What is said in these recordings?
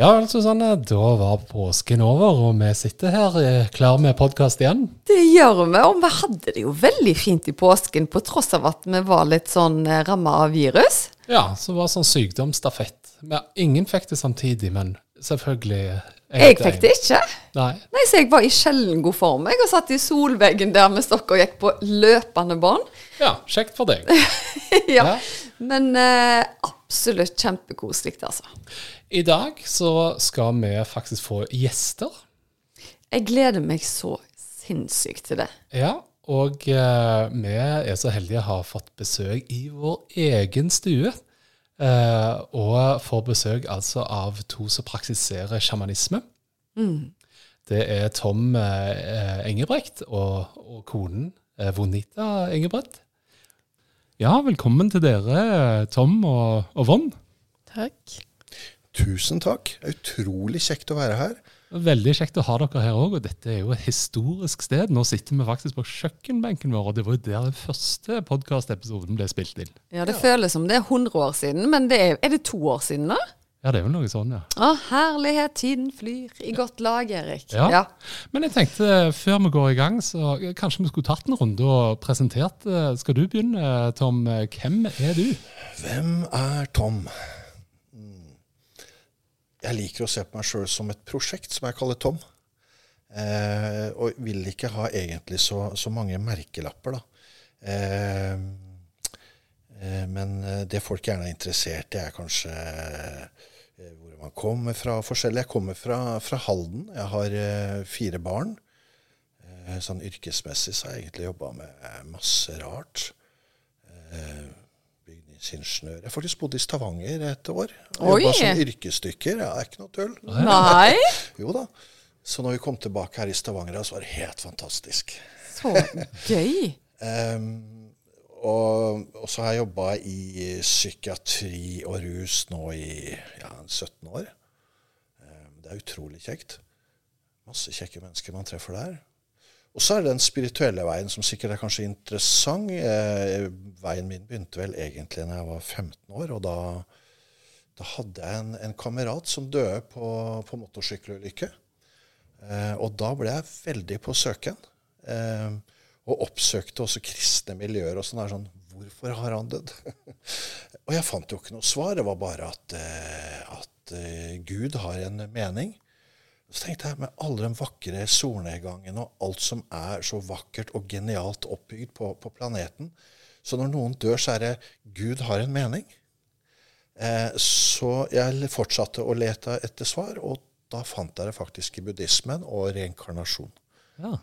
Ja, vel, Susanne, da var påsken over, og vi sitter her eh, klar med podkast igjen. Det gjør vi, og vi hadde det jo veldig fint i påsken, på tross av at vi var litt sånn ramma av virus. Ja, så var det sånn sykdomsstafett. Men ingen fikk det samtidig, men selvfølgelig Jeg fikk det ikke. Nei. Nei, Så jeg var i sjelden god form. Jeg og satt i solveggen der med stokk og gikk på løpende bånd. Ja, kjekt for deg. ja. Ja. Men eh, absolutt kjempekoselig, altså. I dag så skal vi faktisk få gjester. Jeg gleder meg så sinnssykt til det. Ja, og eh, vi er så heldige å ha fått besøk i vår egen stue. Eh, og får besøk altså av to som praksiserer sjamanisme. Det er Tom eh, Engebrekt og, og konen eh, Vonita Engebrecht. Ja, velkommen til dere, Tom og, og Vonn. Takk. Tusen takk. Utrolig kjekt å være her. Veldig kjekt å ha dere her òg, og dette er jo et historisk sted. Nå sitter vi faktisk på kjøkkenbenken vår, og det var jo der den første podkastepisoden ble spilt inn. Ja, Det føles som det er 100 år siden, men det er, er det to år siden nå? Ja, det er vel noe sånn, ja. Å, herlighet, tiden flyr i godt lag, Erik. Ja. Men jeg tenkte, før vi går i gang, så kanskje vi skulle tatt en runde og presentert eh, Skal du begynne, Tom? Hvem er du? Hvem er Tom? Mm. Jeg liker å se på meg sjøl som et prosjekt som jeg kaller Tom. Eh, og vil ikke ha egentlig så, så mange merkelapper, da. Eh, eh, men eh, det folk gjerne er interessert i, er kanskje eh, man kommer fra forskjellig. Jeg kommer fra, fra Halden. Jeg har eh, fire barn. Eh, sånn yrkesmessig så har jeg egentlig jobba med eh, masse rart. Eh, bygningsingeniør. Jeg har faktisk bodd i Stavanger et år. Jobba som yrkesdykker. Ja, det er ikke noe tull. Nei, Jo da. Så når vi kom tilbake her i Stavanger, så var det helt fantastisk. så gøy. Ehm, og, og så har jeg jobba i psykiatri og rus nå i ja, 17 år. Ehm, det er utrolig kjekt. Masse kjekke mennesker man treffer der. Og så er det den spirituelle veien som sikkert er kanskje interessant. Eh, veien min begynte vel egentlig da jeg var 15 år. Og da, da hadde jeg en, en kamerat som døde på, på motorsykkelulykke. Eh, og da ble jeg veldig på søken. Eh, og oppsøkte også kristne miljøer og sånn. sånn, Hvorfor har han dødd? og jeg fant jo ikke noe svar. Det var bare at, eh, at eh, Gud har en mening. Så tenkte jeg med alle den vakre solnedgangen og alt som er så vakkert og genialt oppbygd på, på planeten Så når noen dør, så er det Gud har en mening. Eh, så jeg fortsatte å lete etter svar, og da fant jeg det faktisk i buddhismen og reinkarnasjon. Ja.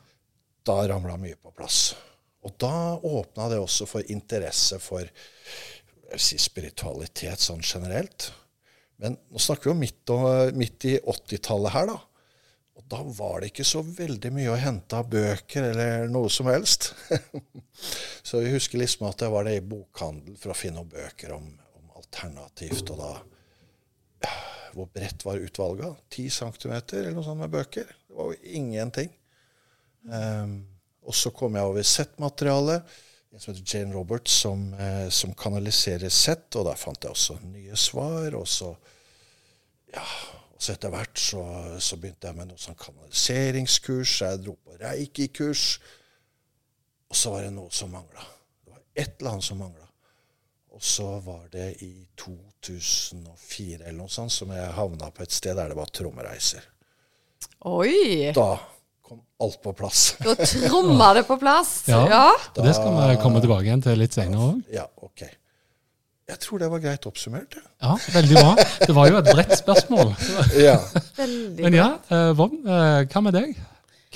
Da ramla mye på plass. Og da åpna det også for interesse for jeg vil si, spiritualitet sånn generelt. Men nå snakker vi jo midt, og, midt i 80-tallet her, da. Og da var det ikke så veldig mye å hente av bøker eller noe som helst. så jeg husker liksom at jeg var det i bokhandel for å finne noen bøker om, om alternativt. Og da Hvor bredt var utvalget? 10 centimeter eller noe sånt med bøker? Det var jo ingenting. Um, og så kom jeg over Z-materiale. En som heter Jane Roberts, som, eh, som kanaliserer Z. Og der fant jeg også nye svar. Og så, ja, og så etter hvert så, så begynte jeg med noe sånn kanaliseringskurs. Jeg dro på reiki-kurs. Og så var det noe som mangla. Det var et eller annet som mangla. Og så var det i 2004 eller noe sånt som jeg havna på et sted der det var trommereiser. Oi! Da kom alt på plass. Da tromma det på plass. Ja. Ja. Da, Det skal vi komme tilbake igjen til litt senere òg. Ja, ok. Jeg tror det var greit oppsummert. ja. Ja, veldig bra. Det var jo et bredt spørsmål. Ja. Veldig Men ja, eh, Vom, eh, hva med deg?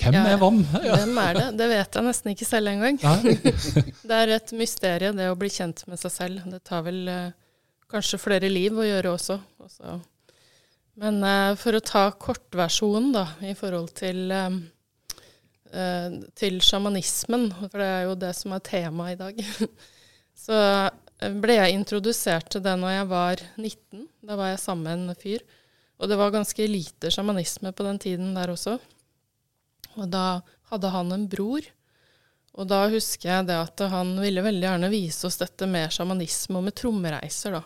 Hvem Ja, er Vom? Ja. Hvem er det? Det vet jeg nesten ikke selv engang. Det er et mysterium, det å bli kjent med seg selv. Det tar vel eh, kanskje flere liv å gjøre også. også. Men eh, for å ta kortversjonen da, i forhold til, eh, til sjamanismen, for det er jo det som er temaet i dag, så eh, ble jeg introdusert til det når jeg var 19. Da var jeg sammen med en fyr. Og det var ganske lite sjamanisme på den tiden der også. Og da hadde han en bror. Og da husker jeg det at han ville veldig gjerne vise oss dette med sjamanisme og med trommereiser, da.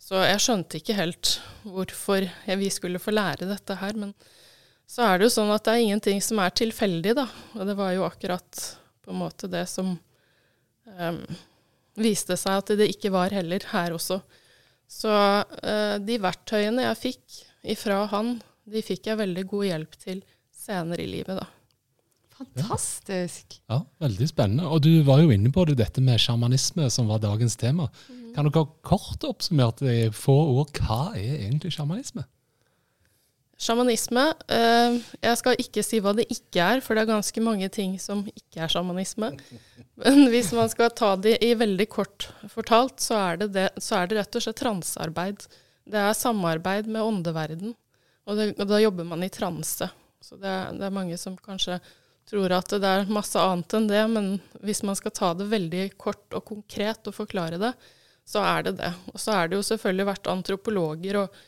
Så jeg skjønte ikke helt hvorfor vi skulle få lære dette her. Men så er det jo sånn at det er ingenting som er tilfeldig, da. Og det var jo akkurat på en måte det som um, viste seg at det ikke var heller her også. Så uh, de verktøyene jeg fikk ifra han, de fikk jeg veldig god hjelp til senere i livet, da. Fantastisk. Ja, Veldig spennende. Og du var jo inne på det, dette med sjamanisme, som var dagens tema. Kan dere kort oppsummert i få ord, hva er egentlig sjamanisme? Sjamanisme eh, Jeg skal ikke si hva det ikke er, for det er ganske mange ting som ikke er sjamanisme. Men hvis man skal ta det i veldig kort fortalt, så er det, det, så er det rett og slett transearbeid. Det er samarbeid med åndeverden, og, det, og da jobber man i transe. Så det er, det er mange som kanskje tror at det er masse annet enn det, men hvis man skal ta det veldig kort og konkret og forklare det, så er det det. Og så er det jo selvfølgelig vært antropologer og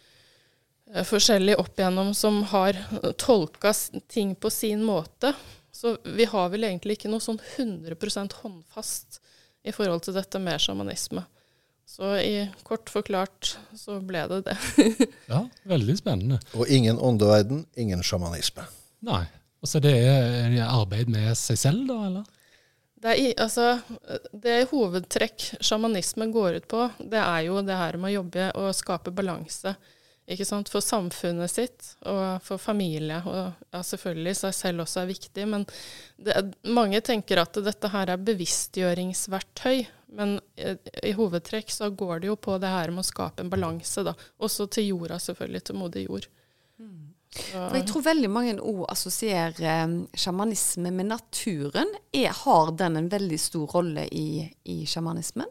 eh, forskjellig opp igjennom som har tolka ting på sin måte. Så vi har vel egentlig ikke noe sånn 100% håndfast i forhold til dette med sjamanisme. Så i kort forklart så ble det det. Ja, veldig spennende. Og ingen åndeverden, ingen sjamanisme. Nei. Og så det er arbeid med seg selv, da, eller? Det, er, i- altså, det hovedtrekk sjamanisme går ut på, det er jo det her med å jobbe og skape balanse. Ikke sant? For samfunnet sitt og for familie. Og ja, selvfølgelig seg selv også er viktig. Men det, er- mange tenker at dette her er bevisstgjøringsverktøy. Men i, i hovedtrekk så går det jo på det her med å skape en balanse, da. Også til jorda, selvfølgelig. Til modig jord. Så- For jeg tror veldig mange òg assosierer eh, sjamanisme med naturen. Er, har den en veldig stor rolle i, i sjamanismen?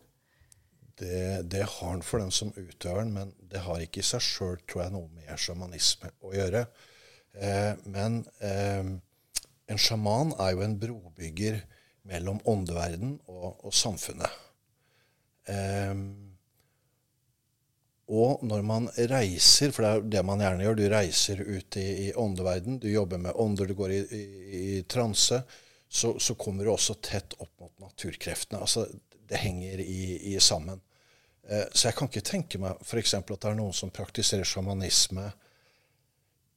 Det, det har han for den som utøver den, men det har ikke i seg sjøl, tror jeg, noe med sjamanisme å gjøre. Eh, men eh, en sjaman er jo en brobygger mellom åndeverden og, og samfunnet. Eh, og når man reiser, for det er det man gjerne gjør, du reiser ut i, i åndeverden, du jobber med ånder, du går i, i, i transe, så, så kommer du også tett opp mot naturkreftene. Altså, det henger i, sammen. Eh, så jeg kan ikke tenke meg f.eks. at det er noen som praktiserer sjamanisme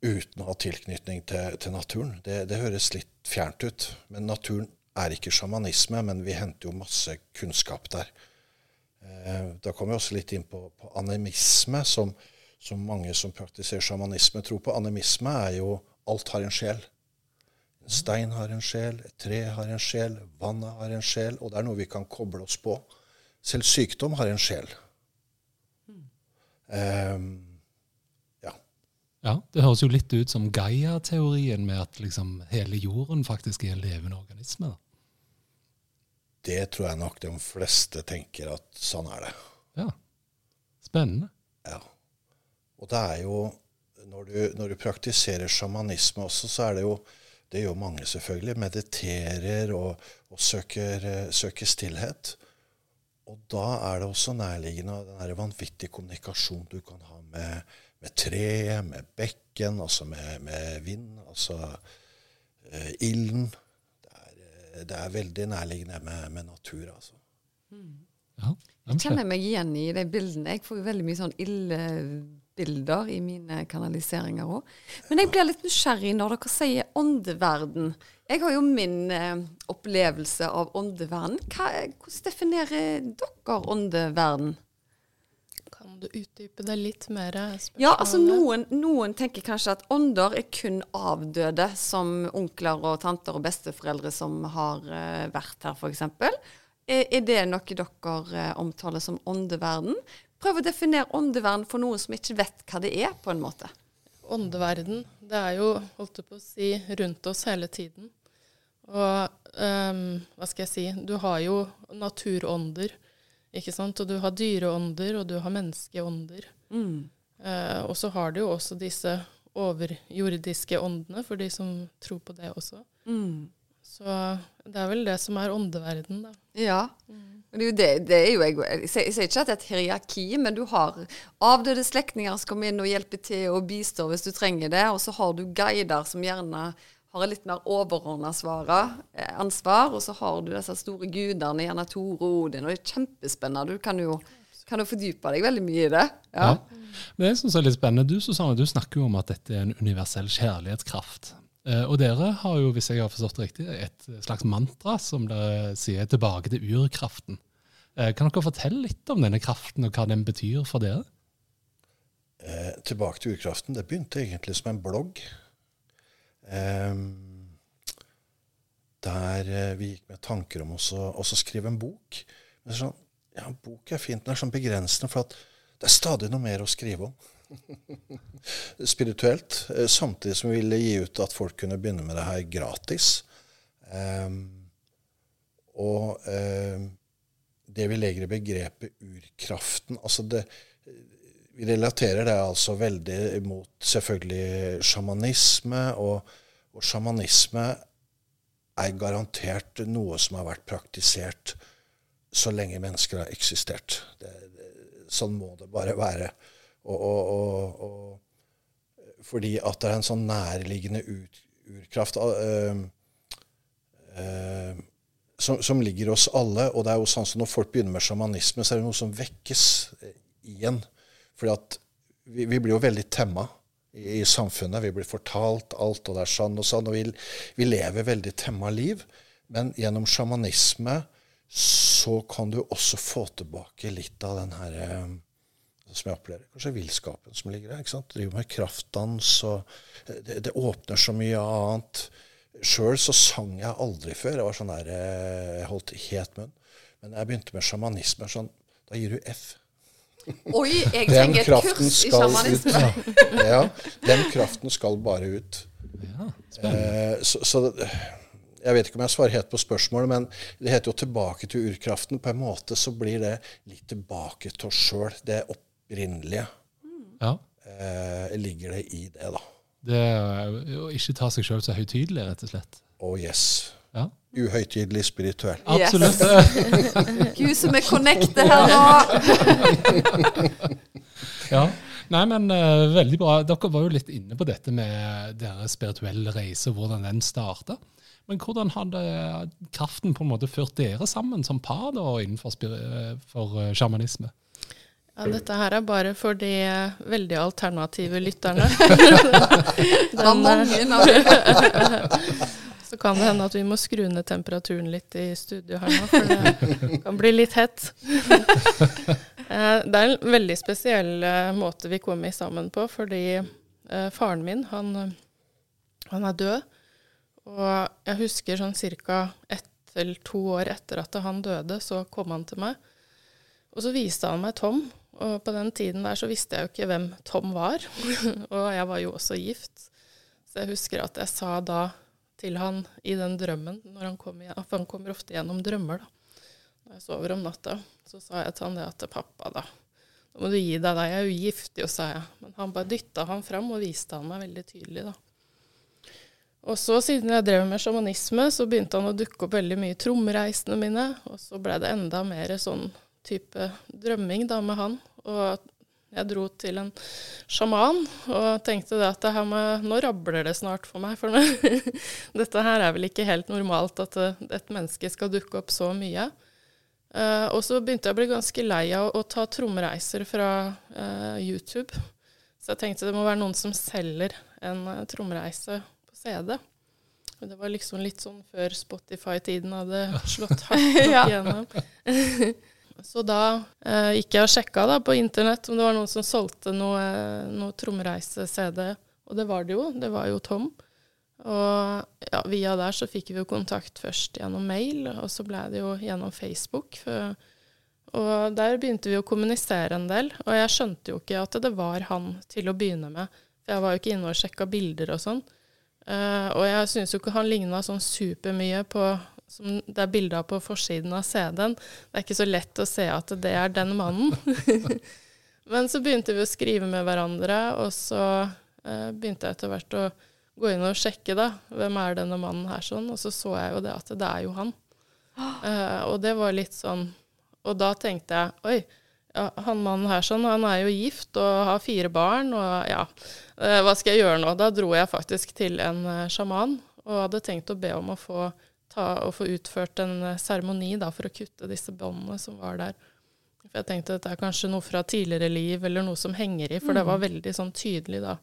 uten å ha tilknytning til, til naturen. Det, det høres litt fjernt ut. Men naturen er ikke sjamanisme, men vi henter jo masse kunnskap der. Eh, Da kommer vi også litt inn på, på animisme, som, som mange som praktiserer sjamanisme, tror på. Animisme er jo alt har en sjel. En stein har en sjel, et tre har en sjel, vannet har en sjel, og det er noe vi kan koble oss på. Selv sykdom har en sjel. Ehm, ja. Ja, Det høres jo litt ut som Gaia-teorien med at liksom hele jorden faktisk er en levende organisme. da. Det tror jeg nok de fleste tenker at sånn er det. Ja, Spennende. Ja. Og det er jo når du, når du praktiserer sjamanisme også, så er det jo Det gjør mange, selvfølgelig. Mediterer og, og søker, eh, søker stillhet. Og da er det også nærliggende den vanvittige kommunikasjonen du kan ha med, med treet, med bekken, altså med, med vind, altså eh, ilden. Det er, eh, det er veldig nærliggende med, med natur, altså. Ja, Jeg kjenner meg igjen i de bildene. Jeg får jo veldig mye sånn ildbilder i mine kanaliseringer òg. Men jeg blir litt nysgjerrig når dere sier åndeverden. Jeg har jo min eh, opplevelse av åndeverden. Hva, hvordan definerer dere åndeverden? Kan du utdype det litt mer? Ja, altså noen, noen tenker kanskje at ånder er kun avdøde, som onkler og tanter og besteforeldre som har eh, vært her, f.eks. Er, er det noe dere eh, omtaler som åndeverden? Prøv å definere åndeverden for noen som ikke vet hva det er, på en måte. Åndeverden, det er jo, holdt jeg på å si, rundt oss hele tiden. Og um, hva skal jeg si, du har jo naturånder, ikke sant? Og du har dyreånder, og du har menneskeånder. Eh, og så har du jo også disse overjordiske åndene, for de som tror på det også. Mm. Så det er vel det som er åndeverden, da. Ja. Og Det det, det er jo jeg, jeg, sier, ikke at det er et hierarki, men du har avdøde slektninger som kommer inn og hjelper til og bistår hvis du trenger det. Og så har du guider som gjerne har et litt mer overordna eh, ansvar. Og så har du disse store gudene, gjerne Tore og Odin. Og det er kjempespennende. Du kan jo, kan jo fordype deg veldig mye i det. Ja. Ja. Men jeg syns er litt spennende. Du Susanne, du snakker jo om at dette er en universell kjærlighetskraft. Eh, og dere har jo, hvis jeg har forstått det riktig, et slags mantra som sier tilbake til urkraften. Eh, kan dere fortelle litt om denne kraften, og hva den betyr for dere? Eh, tilbake til urkraften. Det begynte egentlig som en blogg. Eh, der eh, vi gikk med tanker om også å skrive en bok. Men sånn, ja, bok er fint, det er sånn begrensende, for at det er stadig noe mer å skrive om. Spirituelt. eh, Samtidig som vi ville gi ut at folk kunne begynne med det her gratis. Ehm, og ehm, det vi legger i begrepet urkraften altså det, Vi relaterer det altså veldig mot selvfølgelig sjamanisme, og, og sjamanisme er garantert noe som har vært praktisert så lenge mennesker har eksistert. Det, det, sånn må det bare være. Og, og, og, fordi at det er en sånn nærliggende ut, urkraft øh, øh, som, som ligger oss alle. Og det er jo sånn som når folk begynner med sjamanisme, så er det noe som vekkes eh, igjen. Fordi at vi, vi blir jo veldig temma i, i samfunnet. Vi blir fortalt alt, og det er sånn og sånn. Og vi, vi lever veldig temma liv. Men gjennom sjamanisme så kan du også få tilbake litt av den her eh, som jeg opplever, kanskje villskapen som ligger der. ikke sant? Driver med kraftdans, og det, det åpner så mye annet. Sjøl så sang jeg aldri før. Jeg var sånn der, eh, jeg holdt helt munn. Men jeg begynte med sjamanisme, sånn, da gir du F. Oi, jeg Den trenger et kurs i sjamanisme. ut. Ja, den kraften skal bare ut. Ja, Eh, så, så jeg vet ikke om jeg svarer helt på spørsmålet, men det heter jo 'tilbake til urkraften'. På en måte så blir det litt tilbake til oss sjøl. Det opprinnelige ja. eh, ligger det i det, da. Det å ikke ta seg sjøl så høytidelig, rett og slett. Oh yes. Ja, Uhøytidelig spirituell. Yes. absolutt. Gud, som er connected her nå. Ja. Nei, men uh, veldig bra. Dere var jo litt inne på dette med deres spirituelle reise, hvordan den starta. Men hvordan hadde kraften på en måte ført dere sammen som par da, innenfor eh, for uh, sjamanisme? Ja, dette her er bare for de eh, veldig alternative lytterne. Den, dem. Så kan det hende at vi må skru ned temperaturen litt i studio her nå, for det kan bli litt hett. Eh, Det er en veldig spesiell eh, måte vi kommer sammen på, fordi eh, faren min, han, eh, han er død. Og jeg husker sånn ca. ett eller to år etter at han døde, så kom han til meg. Og så viste han meg Tom, og på den tiden der så visste jeg jo ikke hvem Tom var. og jeg var jo også gift. Så jeg husker at jeg sa da til han i den drømmen, når han kom igjen, for han kommer ofte gjennom drømmer da, når jeg sover om natta, så sa jeg til han det at pappa da, nå må du gi deg da, jeg er jo gift jo, sa jeg. Men han bare dytta han fram og viste han meg veldig tydelig da. Og så siden jeg drev med sjamanisme, så begynte han å dukke opp veldig mye i trommereisene mine, og så ble det enda mer sånn type drømming da med han. Og jeg dro til en sjaman og tenkte det at det her med, nå rabler det snart for meg. For nå, dette her er vel ikke helt normalt at eh, et menneske skal dukke opp så mye. Uh, og så begynte jeg å bli ganske lei av å ta trommereiser fra uh, YouTube. Så jeg tenkte det må være noen som selger en uh, trommereise på CD. Og det var liksom litt sånn før Spotify-tiden hadde slått hardt opp igjennom. Så da eh, gikk jeg og sjekka da, på internett om det var noen som solgte noe, noe trommereise-CD. Og det var det jo. Det var jo Tom. Og ja, via der så fikk vi jo kontakt først gjennom mail, og så ble det jo gjennom Facebook. For, og der begynte vi å kommunisere en del. Og jeg skjønte jo ikke at det var han til å begynne med. For jeg var jo ikke inne og sjekka bilder og sånn. Eh, og jeg syns jo ikke han ligna sånn supermye på som det er bilde av på forsiden av CD-en. Det er ikke så lett å se at det er den mannen. Men så begynte vi å skrive med hverandre, og så eh, begynte jeg etter hvert å gå inn og sjekke, da. Hvem er denne mannen her, sånn. Og så så jeg jo det at det er jo han. Eh, og det var litt sånn Og da tenkte jeg oi, ja, han mannen her sånn, han er jo gift og har fire barn, og ja, eh, hva skal jeg gjøre nå? Da dro jeg faktisk til en eh, sjaman og hadde tenkt å be om å få, ta, få utført en eh, seremoni for å kutte disse båndene som var der. For jeg tenkte at dette er kanskje noe fra tidligere liv, eller noe som henger i, for det var Mm. veldig sånn tydelig da.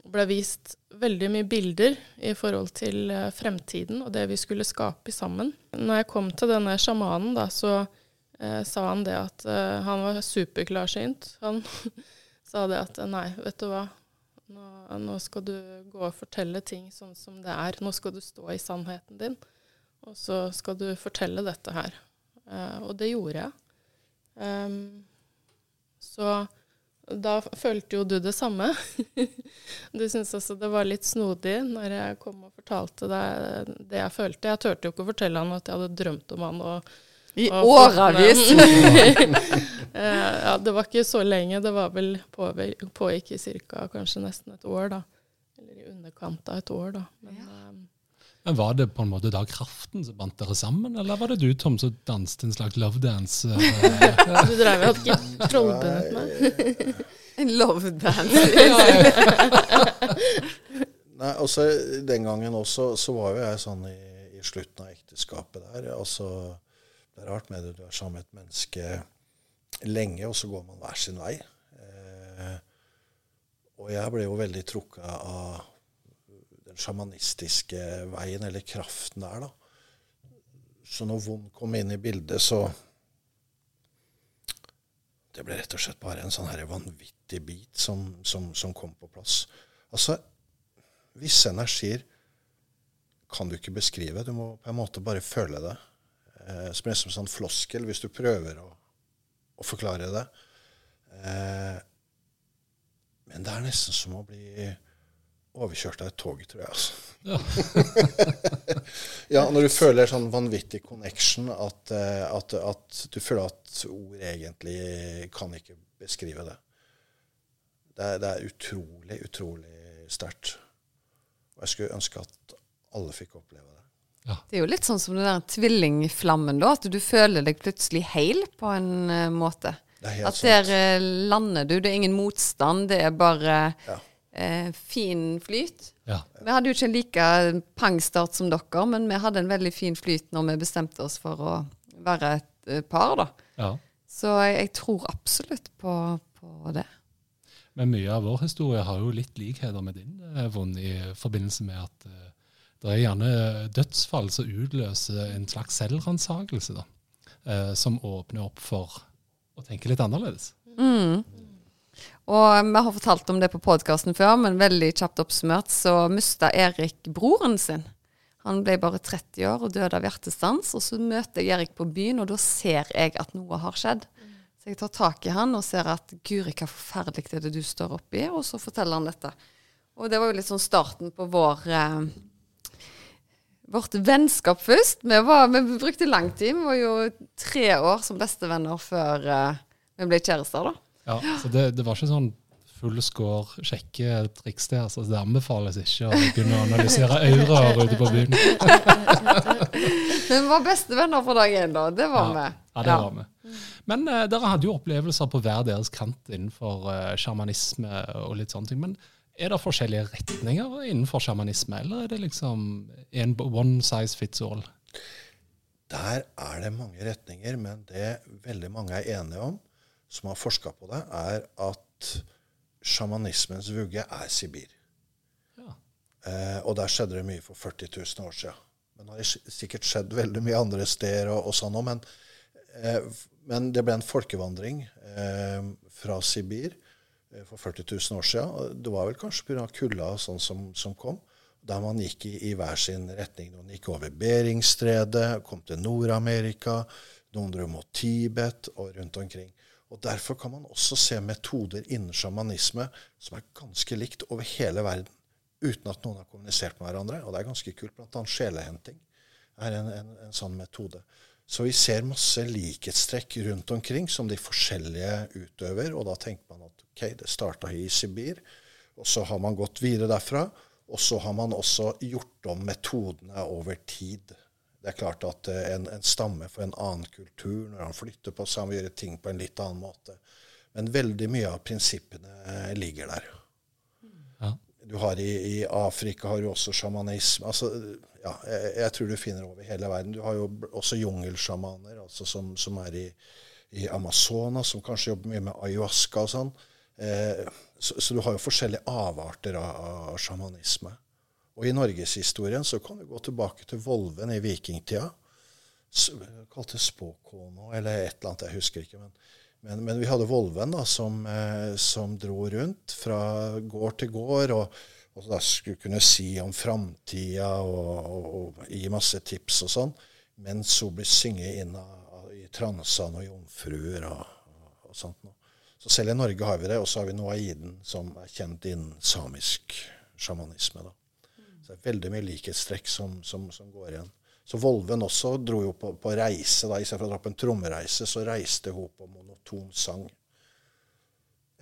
Det ble vist veldig mye bilder i forhold til eh, fremtiden og det vi skulle skape sammen. Når jeg kom til denne sjamanen, da, så eh, sa han det at eh, han var superklarsynt. Han sa det at nei, vet du hva, nå, nå skal du gå og fortelle ting sånn som det er. Nå skal du stå i sannheten din, og så skal du fortelle dette her. Uh, og det gjorde jeg. Um, så da følte jo du det samme. du syntes også det var litt snodig når jeg kom og fortalte deg det jeg følte. Jeg turte jo ikke å fortelle han at jeg hadde drømt om han. og I årevis. Eh, ja, det var ikke så lenge. Det var vel på, pågikk i ca. kanskje nesten et år, da. Eller i underkant av et år, da. Men, eh, Men Var det på en måte da kraften som bandt dere sammen, eller var det du, Tom, som danset en slags love dance? eh? du drev jo ikke trollbundet meg. En love dance. Nei, altså Den gangen også så var jo jeg sånn i, i slutten av ekteskapet der. altså Det er rart med det. Du er sammen med et menneske lenge, og så går man hver sin vei. Eh, og jeg ble jo veldig trukket av sjamanistiske veien, eller kraften der, da. Så når vond kom inn i bildet, så Det ble rett og slett bare en sånn her vanvittig bit som, som, som kom på plass. Altså, visse energier kan du ikke beskrive. Du må på en måte bare føle det. Eh, som nesten en sånn floskel hvis du prøver å, å forklare det. Eh, men det er nesten som å bli overkjørt av et tog, tror jeg. altså. ja, ja, når du føler sånn vanvittig connection at, eh, at, at du føler at ord egentlig kan ikke beskrive det. Det er, det er utrolig, utrolig sterkt. Og jeg skulle ønske at alle fikk oppleve det. Ja. Det er jo litt sånn som den der tvillingflammen, da. At du føler deg plutselig heil på en eh, måte. Det er helt At sant. der eh, lander du. Det er ingen motstand. Det er bare Ja. Eh, fin flyt. Ja. Vi hadde jo ikke en like pangstart som dere, men vi hadde en veldig fin flyt når vi bestemte oss for å være et eh, par, da. ja. Så jeg, jeg tror absolutt på, på det. Men mye av vår historie har jo litt likheter med din, Vond, i forbindelse med at uh, det er gjerne dødsfall som utløser en slags selvransakelse, da. Uh, som åpner opp for å tenke litt annerledes. Mm. Og vi har fortalt om det på podkasten før, men veldig kjapt oppsummert så mista Erik broren sin. Han ble bare 30 år og døde av hjertestans. Og så møter jeg Erik på byen, og da ser jeg at noe har skjedd. Så jeg tar tak i han og ser at guri, hva forferdelig det er det du står oppi? Og så forteller han dette. Og det var jo litt sånn starten på vår eh, vårt vennskap først. Vi, var, vi brukte lang tid. Vi var jo tre år som bestevenner før eh, vi ble kjærester, da. Ja, så det, det var ikke sånn full score sjekketriks der. Så det anbefales ikke å begynne å analysere auraer ute på byen. Men vi var bestevenner på dag én, da. Det var vi. Ja, det var vi. Men uh, dere hadde jo opplevelser på hver deres kant innenfor uh, sjamanisme og litt sånne ting. Men er det forskjellige retninger innenfor sjamanisme, eller er det liksom en one size fits all? Der er det mange retninger, men det veldig mange er enige om, som har forska på det, er at sjamanismens vugge er Sibir. Ja. Eh, og der skjedde det mye for 40 000 år siden. Men det har sikkert skjedd veldig mye andre steder og, og sånn òg. Men, eh, men det ble en folkevandring eh, fra Sibir eh, for 40 000 år siden. Det var vel kanskje pga. kulda sånn som, som kom. Der man gikk i, i hver sin retning. Noen gikk over Beringstredet, kom til Nord-Amerika. Noen dro mot Tibet og rundt omkring. Og Derfor kan man også se metoder innen sjamanisme som er ganske likt over hele verden, uten at noen har kommunisert med hverandre. Og det er ganske kult. Blant annet sjelehenting er en, en, en sånn metode. Så vi ser masse likhetstrekk rundt omkring som de forskjellige utøver. Og da tenker man at ok, det starta i Sibir, og så har man gått videre derfra. Og så har man også gjort om metodene over tid. Det er klart at eh, en, en stamme for en annen kultur, når han flytter på seg, han vil gjøre ting på en litt annen måte. Men veldig mye av prinsippene eh, ligger der. Ja. Du har i, I Afrika har du også sjamanisme. Altså, ja, jeg, jeg, tror du finner over hele verden. Du har jo også jungelsjamaner altså som, som, er i, i Amazonas, som kanskje jobber mye med ayahuasca og sånn. Eh, så, så, du har jo forskjellige avarter av, av sjamanisme. Og i norgeshistorien så kan du gå tilbake til Volven i vikingtida. Kalte spåkona eller et eller annet, jeg husker ikke. Men, men, men vi hadde Volven da, som, eh, som, dro rundt fra gård til gård. og, og da skulle kunne si om framtida og, og, og, gi masse tips og sånn. Mens hun blir synget inn av, i transene og jomfruer og, og, sånt noe. Så selv i Norge har vi det. Og så har vi Noaiden, som er kjent innen samisk sjamanisme. da. Det er veldig mye likhetstrekk som, som, som, går igjen. Så Volven også dro jo på, på reise. da, Istedenfor å dra på en trommereise, så reiste hun på monoton sang.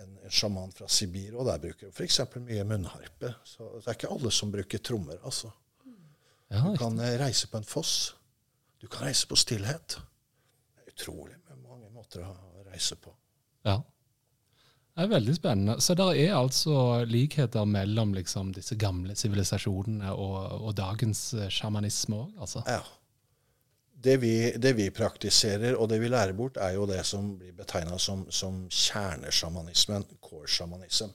En, en sjaman fra Sibir, og der bruker hun f.eks. mye munnharpe. Så det er ikke alle som bruker trommer, altså. Ja, du kan eh, reise på en foss. Du kan reise på stillhet. Det er utrolig med mange måter å reise på. Ja. Det er veldig spennende. Så det er altså likheter mellom liksom, disse gamle sivilisasjonene og, og, dagens eh, sjamanisme òg? Altså. Ja. Det vi, det vi, praktiserer og det vi lærer bort, er jo det som blir betegna som, som kjernesjamanismen, core shamanism.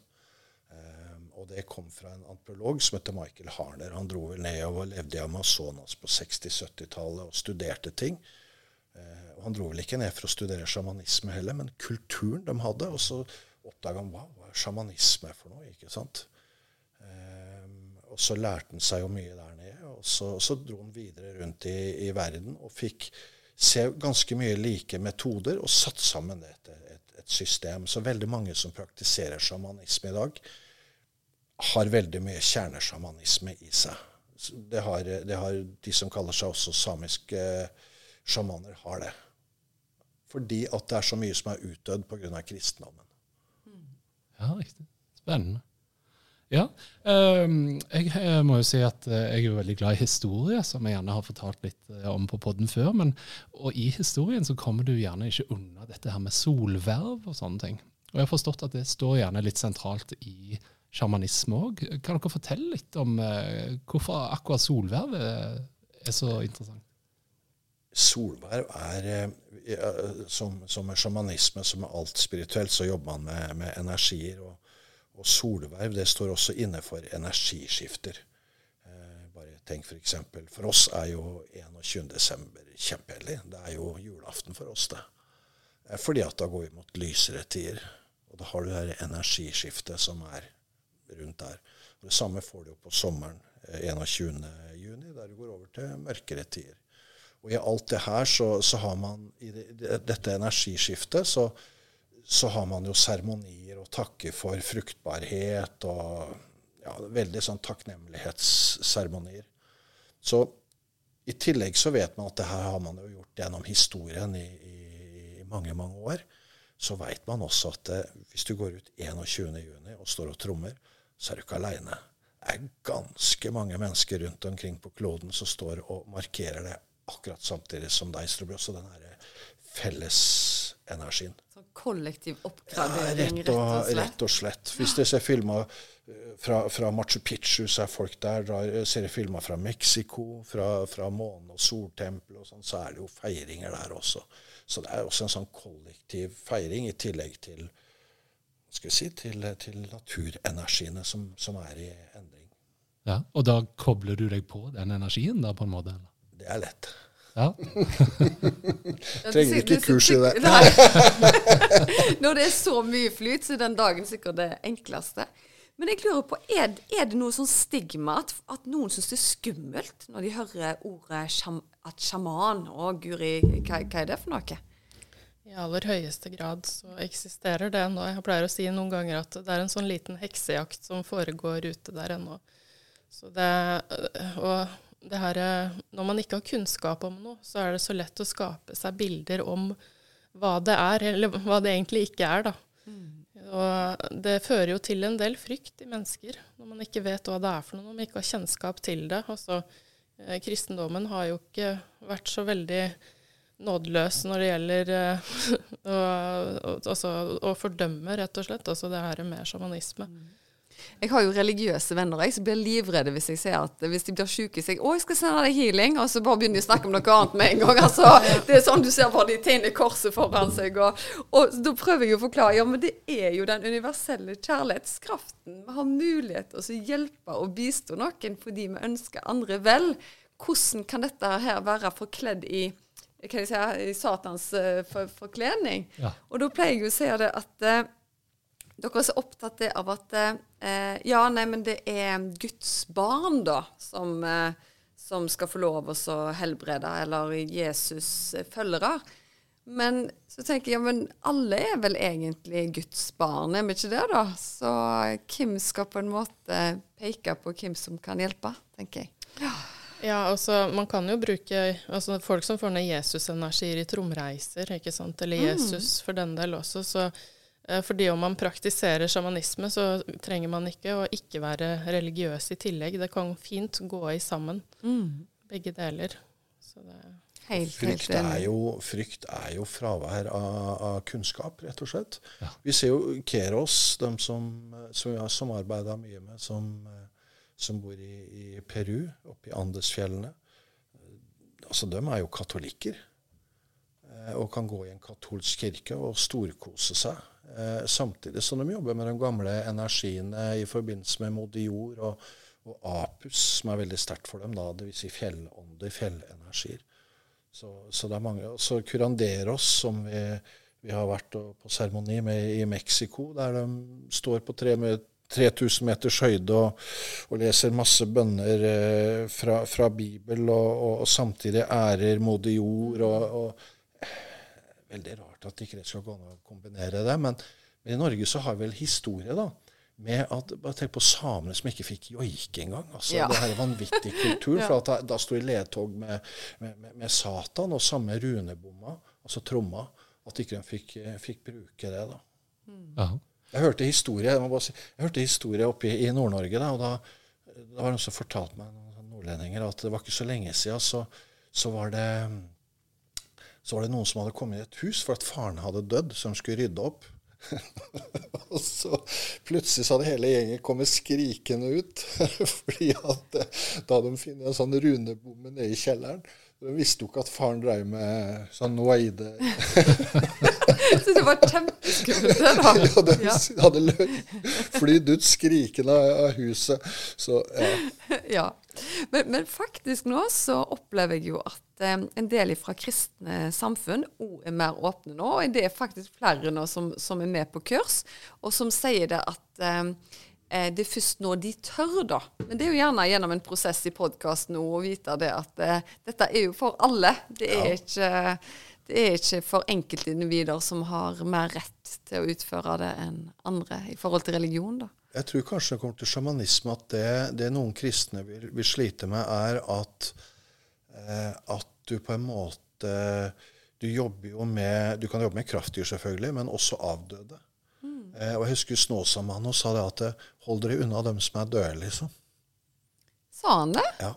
Um, og det kom fra en antropolog som heter Michael Harner. Han dro vel ned og levde i Amazonas på 60-70-tallet og studerte ting. Uh, og han dro vel ikke ned for å studere sjamanisme heller, men kulturen de hadde. og så oppdaga han wow, hva er sjamanisme for noe? ikke sant? Um, og så lærte han seg jo mye der nede. Og så, så dro han videre rundt i, i, verden og fikk se ganske mye like metoder og satt sammen det til et, et, system. Så veldig mange som praktiserer sjamanisme i dag, har veldig mye kjernesjamanisme i seg. Det har, det har, de som kaller seg også samiske sjamaner, har det. Fordi at det er så mye som er utdødd pga. kristendommen. Ja, riktig. Spennende. Ja. Um, jeg, må jo si at eh, jeg er veldig glad i historie, som jeg gjerne har fortalt litt eh, om på podden før. Men, og i historien så kommer du gjerne ikke unna dette her med solverv og sånne ting. Og jeg har forstått at det står gjerne litt sentralt i sjamanisme òg. Kan dere fortelle litt om uh, hvorfor akkurat solverv er, er så interessant? Solverv er som, som er sjamanisme, som er alt spirituelt, så jobber man med, med energier. Og, og, solverv det står også inne for energiskifter. Eh, bare tenk. For, for oss er jo 21.12. kjempehellig. Det er jo julaften for oss, det. Eh, fordi at da går vi mot lysere tider. Og da har du det energiskiftet som er rundt der. Og det samme får du jo på sommeren 21.6, eh, der du går over til mørkere tider. Og i alt det her så, så har man I det, dette energiskiftet så, så, har man jo seremonier og takker for fruktbarhet og ja, veldig sånn takknemlighetsseremonier. Så i tillegg så vet man at det her har man jo gjort gjennom historien i, i, mange, mange år. Så veit man også at det, hvis du går ut 21.6 og står og trommer, så er du ikke aleine. Det er ganske mange mennesker rundt omkring på kloden som står og markerer det akkurat samtidig som deg. Så blir også den fellesenergien. Sånn kollektiv oppgradering, ja, rett, og, rett, og rett og slett. Hvis dere ser filmer eh, fra, fra, Machu Picchu, så er folk der. Da ser dere filmer fra Mexico, fra, fra måne- og soltempelet og sånn, så er det jo feiringer der også. Så det er også en sånn kollektiv feiring, i tillegg til skal vi si, til, til naturenergiene som, som, er i endring. Ja, Og da kobler du deg på den energien da, på en måte? Eller? Det er lett. Ja. Trenger ikke kurs i det. Når det er så mye flyt, så er den dagen sikkert det enkleste. Men jeg lurer på, er, er det noe sånn stigma at, at noen syns det er skummelt når de hører ordet sjam, at sjaman og guri, hva, hva, er det for noe? I aller høyeste grad så eksisterer det ennå. Jeg pleier å si noen ganger at det er en sånn liten heksejakt som foregår ute der ennå. Så det, og det her, eh, når man ikke har kunnskap om noe, så er det så lett å skape seg bilder om hva det er, eller hva det egentlig ikke er. da. Og det fører jo til en del frykt i mennesker når man ikke vet hva det er for noe, når man ikke har kjennskap til det. Altså, eh, kristendommen har jo ikke vært så veldig nådeløs når det gjelder eh, å, altså, å fordømme, rett og slett, altså det her med sjamanisme. Jeg har jo religiøse venner jeg, som blir livredde hvis jeg ser at hvis de blir syke, Så jeg 'Å, jeg skal sende deg healing', og så bare begynner de å snakke om noe annet med en gang. Altså, det er sånn du ser bare de tegner korset foran seg. Og, og da prøver jeg å forklare ja, men det er jo den universelle kjærlighetskraften. Vi har mulighet til å hjelpe og bistå noen fordi vi ønsker andre vel. Hvordan kan dette her være forkledd i hva jeg si, i Satans uh, for, forkledning? Ja. Og da pleier jeg å si det at uh, dere er så opptatt av at eh, Ja, nei, men det er Guds barn, da, som, eh, som skal få lov å helbrede, eller Jesus følgere. Men så tenker jeg, ja, men alle er vel egentlig Guds barn, er vi ikke det, da? Så hvem skal på en måte peke på hvem som kan hjelpe, tenker jeg. Ja. Ja, altså man kan jo bruke altså Folk som får ned Jesus-energier i tromreiser, ikke sant, eller mm. Jesus mm. for den del også, så fordi om man praktiserer sjamanisme, så trenger man ikke å ikke være religiøs i tillegg. Det kan fint gå i sammen, mm. begge deler. Helt, frykt, er jo, frykt, er jo, fravær av, av kunnskap, rett og slett. Ja. Vi ser jo Keros, dem som, som vi har samarbeida mye med, som, som bor i, i, Peru, oppe i Andesfjellene. Altså, De er jo katolikker eh, og kan gå i en katolsk kirke og storkose seg. Eh, samtidig som de jobber med de gamle energiene i forbindelse med Modior og, og Apus, som er veldig sterkt for dem, da, dvs. Si fjellånder, fjellenergier. Så, så, det er mange. Og så Curanderos, som vi, vi har vært på seremoni med i Mexico, der de står på tre med 3000 meters høyde og, og, leser masse bønner eh, fra, fra Bibel, og, og, og, samtidig ærer modig jord. og, Veldig rart at ikke det skal gå an å kombinere det. Men, men, i Norge så har vi vel historie da, med at Bare tenk på samene som ikke fikk joike engang. Altså, ja. Det her er vanvittig kultur. ja. For at da, da sto i ledtog med, med, med, med, Satan og samme runebomma, altså tromma, at ikke de fikk, fikk bruke det. da. Mm. Jeg hørte historie jeg, si, jeg hørte historie oppe i, i Nord-Norge. da, og da, da var det noen som fortalte meg, noen nordlendinger, at det var ikke så lenge siden så, så var det så var det noen som hadde kommet i et hus for at faren hadde dødd, så de skulle rydde opp. og så plutselig så hadde hele gjengen kommet skrikende ut. fordi at eh, da hadde de funnet en sånn runebomme nede i kjelleren. De visste jo ikke at faren drev med sånn noaide. så det var kjempeskummelt, det, da? ja, de ja. hadde flydd ut skrikende av huset. Så ja. ja. Men, men, faktisk nå så opplever jeg jo at eh, en del fra kristne samfunn òg er mer åpne nå. Og det er faktisk flere nå som, som, er med på kurs, og som sier det at eh, eh, det er først nå de tør, da. Men det er jo gjerne gjennom en prosess i podkasten òg å vite det at eh, dette er jo for alle. Det er, ja. ikke, det er ikke for enkeltindivider som har mer rett til å utføre det enn andre i forhold til religion, da. Jeg tror kanskje det kommer til sjamanisme at det, det noen kristne vil, vil, slite med, er at, eh, at du på en måte Du jobber jo med Du kan jobbe med kraftdyr, selvfølgelig, men også avdøde. Mm. Eh, og jeg husker Snåsamannen sa det at eh, hold dere unna dem som er døde, liksom. Sa han det? Ja.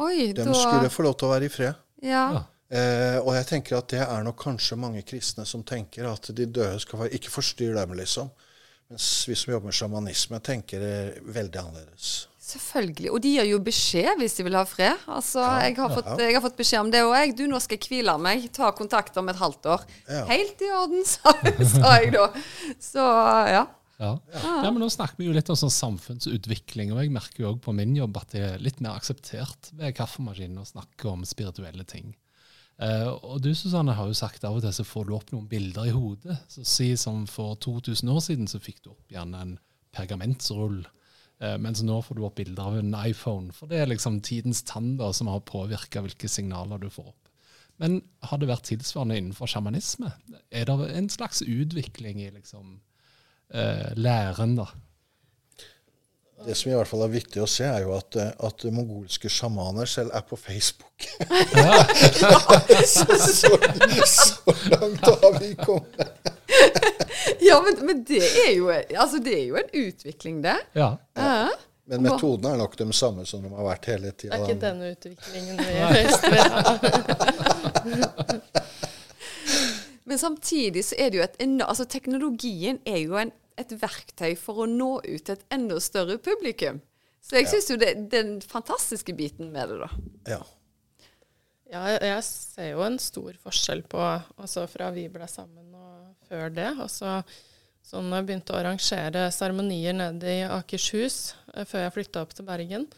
Oi, dem da... skulle få lov til å være i fred. Ja. Eh, og jeg tenker at det er nok kanskje mange kristne som tenker at de døde skal være Ikke forstyrr dem, liksom. Mens vi som jobber med sjamanisme, tenker det veldig annerledes. Selvfølgelig. Og de gir jo beskjed hvis de vil ha fred. Altså, ja, jeg, har fått, ja. jeg, har fått, beskjed om det òg, jeg. Du, nå skal jeg hvile meg. Ta kontakt om et halvt år. Ja. Helt i orden, sa, sa, jeg da. Så ja. Ja. ja. men Nå snakker vi jo litt om sånn samfunnsutvikling, og jeg merker jo òg på min jobb at det er litt mer akseptert ved kaffemaskinen å snakke om spirituelle ting. Uh, og du Susanne, har jo sagt av og til så får du opp noen bilder i hodet. Så Si som for 2000 år siden så fikk du opp gjerne en pergamentsrull. Uh, mens nå får du opp bilder av en iPhone. For det er liksom tidens tann da, som har påvirka hvilke signaler du får opp. Men har det vært tilsvarende innenfor sjamanisme? Er det en slags utvikling i liksom eh, læren, da? Det som i hvert fall er viktig å se, er jo at, eh, at mongolske sjamaner selv er på Facebook. så, så, så langt har vi kommet. Ja, men, men det, er jo, altså, det er jo en utvikling, det. Ja. Ja. Men metodene er nok de samme som de har vært hele Det er ikke denne utviklingen vi er. ha. Men samtidig så er det jo et altså Teknologien er jo en, et verktøy for å nå ut til et enda større publikum. Så jeg syns jo det, er den fantastiske biten med det, da. Ja. Ja, jeg- ser jo en stor forskjell på altså fra vi ble sammen før det. Altså, sånn jeg begynte å arrangere seremonier nede i Akershus eh, før jeg flytta opp til Bergen,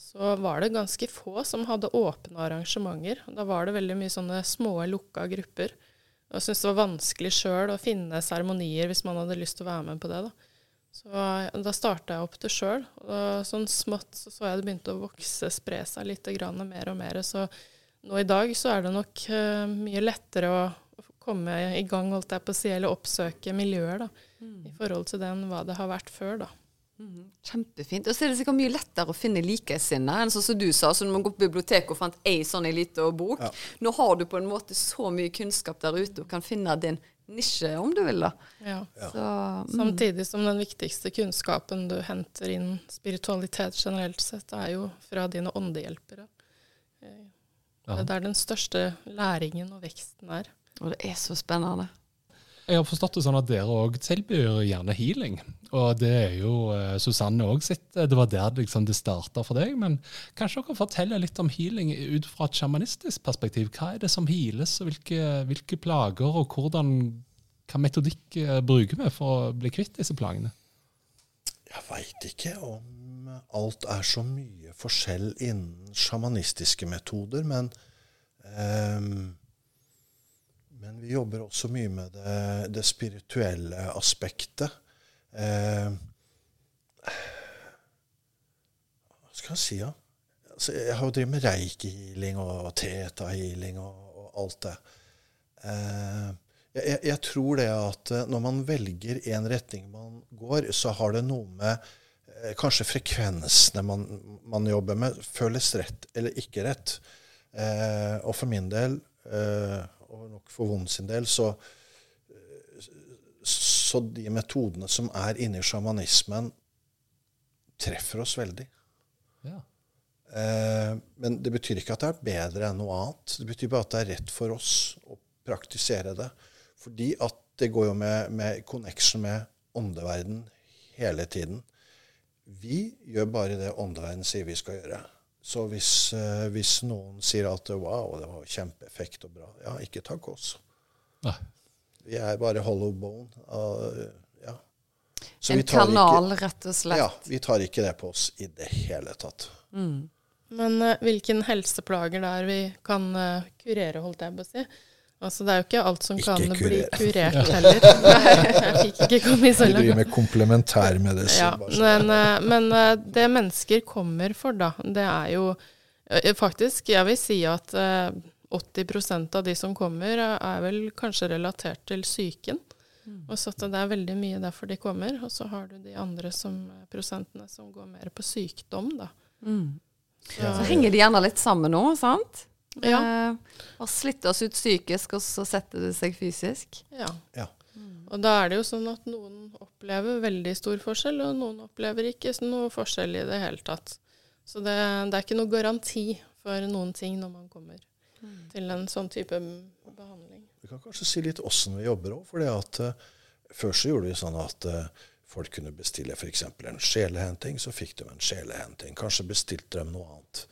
så var det ganske få som hadde åpne arrangementer. Da var det veldig mye sånne små, lukka grupper. Og jeg syntes det var vanskelig sjøl å finne seremonier hvis man hadde lyst til å være med på det. da. Så da starta jeg opp det sjøl. Og sånn smått så, så jeg det begynte å vokse, spre seg litt grann, mer og mer. Så nå i dag så er det nok uh, mye lettere å komme i gang, holdt jeg på å si, eller oppsøke miljøer, da, i forhold til den hva det har vært før, da. Kjempefint. Og så er det sikkert mye lettere å finne likesinnede enn sånn som du sa, så når man går på biblioteket og fant ei sånn ei lita bok. Ja. Nå har du på en måte så mye kunnskap der ute og kan finne din nisje, om du vil, da. Ja. Så, mm. Samtidig som den viktigste kunnskapen du henter inn spiritualitet generelt sett, er jo fra dine åndehjelpere. Eh, Det er der den største læringen og veksten er. Og det er så spennende. Jeg har forstått det sånn at dere òg tilbyr gjerne healing. Og det er jo eh, Susanne òg sitt. eh, Det var der liksom det starta for deg. Men kanskje dere forteller litt om healing ut fra et sjamanistisk perspektiv. Hva er det som heales, og hvilke, hvilke plager, og hvordan hva metodikk eh, bruker vi for å bli kvitt disse plagene? Jeg veit ikke om alt er så mye forskjell innen sjamanistiske metoder, men ehm, Men vi jobber også mye med det, det spirituelle aspektet. Eh, hva skal jeg si, da? Altså, jeg har jo drevet med reiki-healing og teta-healing og, og alt det. Eh, jeg, jeg tror det at eh, når man velger en retning man går, så har det noe med eh, kanskje frekvensene man, man jobber med, føles rett eller ikke rett. Eh, og for min del, eh, og nok for Vond sin del, så, så de metodene som er inni sjamanismen, treffer oss veldig. Ja. Eh, men det betyr ikke at det er bedre enn noe annet. Det betyr bare at det er rett for oss å praktisere det. Fordi at det går jo med, med connection med åndeverden hele tiden. Vi gjør bare det åndeverden sier vi skal gjøre. Så hvis, eh, hvis noen sier at wow, det var kjempeeffekt og bra, ja, ikke takk oss. Nei. Vi er bare hollow bone. Uh, ja. Så En vi tar kanal, Ikke, rett og slett. ja, vi tar ikke det på oss i det hele tatt. Men uh, hvilken helseplager det er vi kan uh, kurere, holdt jeg på å si. Altså, det er jo ikke alt som Ikke kan bli kurert heller. Nei, jeg fikk ikke komme i så Vi driver med komplementærmedisin. Ja, men, eh, men eh, det mennesker kommer for, da, det er jo eh, Faktisk, jeg vil si at eh, 80% av de som kommer, er vel kanskje relatert til psyken. Og så at det er veldig mye derfor de kommer. Og så har du de andre som, prosentene som går mer på sykdom, da. Så, Så henger de gjerne litt sammen nå, sant? Ja. Eh, og slitte oss ut psykisk, og så sette det seg fysisk. ja. Ja. Og da er det jo sånn at noen opplever veldig stor forskjell, og noen opplever ikke noe forskjell i det hele tatt. Så det, det er ikke noe garanti for noen ting når man kommer til en sånn type behandling. Vi kan kanskje si litt åssen vi jobber òg. For før så gjorde vi sånn at uh, folk kunne bestille f.eks. en sjelehenting, så fikk de en sjelehenting. Kanskje bestilte de noe annet.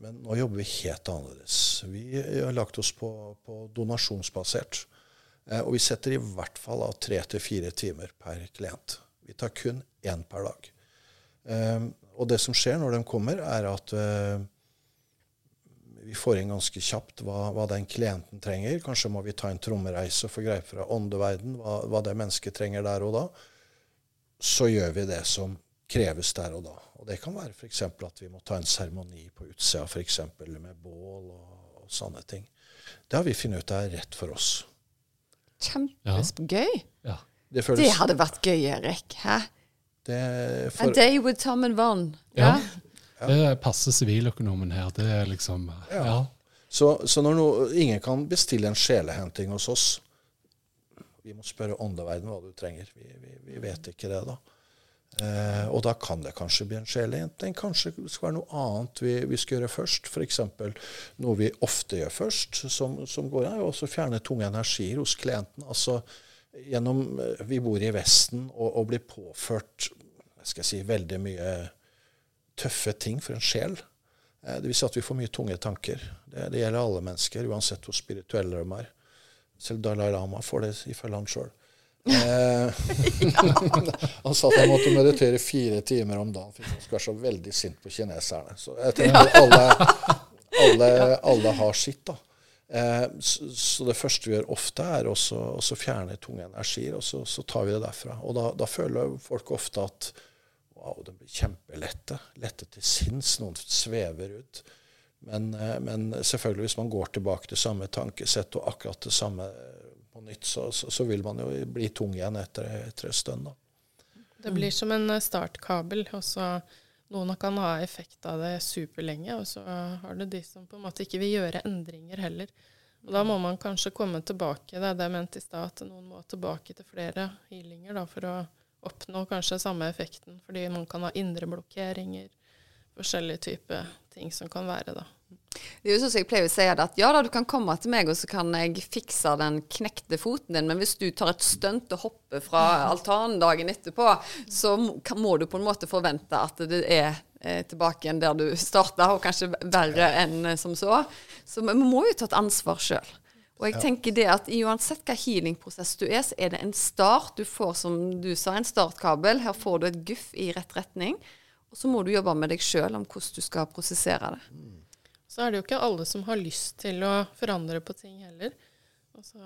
Men nå jobber vi helt annerledes. Vi har lagt oss på, på donasjonsbasert. Eh, og vi setter i hvert fall av tre til fire timer per klient. Vi tar kun én per dag. Eh, og det som skjer når de kommer, er at eh, vi får inn ganske kjapt hva, hva den klienten trenger. Kanskje må vi ta en trommereise og få greie fra åndeverden, hva, hva det mennesket trenger der og da. Så gjør vi det som kreves der og da. Og det kan være f.eks. at vi må ta en seremoni på utsida, f.eks. med bål og, og sånne ting. Det har vi funnet ut er rett for oss. Kjempegøy. Ja. Det føles Det hadde vært gøy, Erik. Hæ? Det A day with Tom and Von. Ja. Det passer siviløkonomen her. Det er liksom Ja. Ja. Så, så når no, ingen kan bestille en sjelehenting hos oss Vi må spørre åndeverden hva du trenger. Vi, vi, vi vet ikke det, da. Eh, og da kan det kanskje bli en sjelehenting. Kanskje det skal være noe annet vi, vi skal gjøre først. F.eks. noe vi ofte gjør først, som, som går er å fjerne tunge energier hos klienten. Altså gjennom eh, Vi bor i Vesten og, og blir påført skal jeg si, veldig mye tøffe ting for en sjel. Eh, Det vil si at vi får mye tunge tanker. Det, det gjelder alle mennesker, uansett hvor spirituelle de er. Selv Dalai Lama får det ifølge han sjøl. Eh, han sa at han måtte meditere fire timer om dagen, for han være så veldig sint på kineserne. Så jeg tenker alle, alle, alle har sitt, da. Eh, så, så det første vi gjør ofte, er å fjerne tunge energier, og så, så, tar vi det derfra. Og da, da føler folk ofte at wow, de blir kjempelette. Lette til sinns. Noen svever ut. Men, eh, men, selvfølgelig, hvis man går tilbake til samme tankesett og akkurat det samme nytt, så, så, så vil man jo bli tung igjen etter, etter en stund. Da. Det blir som en eh, startkabel. og så Noen kan ha effekt av det superlenge, og så har du de som på en måte ikke vil gjøre endringer heller. Og Da må man kanskje komme tilbake. Det er det jeg mente i stad, at noen må tilbake til flere healinger da, for å oppnå kanskje samme effekten. Fordi man kan ha indre blokkeringer, forskjellige typer ting som kan være, da. Det er jo sånn som jeg pleier å si at ja da, du kan komme til meg, og så kan jeg fikse den knekte foten din, men hvis du tar et stunt og hopper fra altanen dagen etterpå, så må du på en måte forvente at det er eh, tilbake igjen der du starta, og kanskje verre enn som så. Så vi må jo ta et ansvar sjøl. Og jeg tenker det at Uansett hva healingprosess du er, så er det en start. Du får, som du sa, en startkabel. Her får du et guff i rett retning. Og så må du jobbe med deg sjøl om hvordan du skal prosessere det. Så er det jo ikke alle som har lyst til å forandre på ting heller. Altså,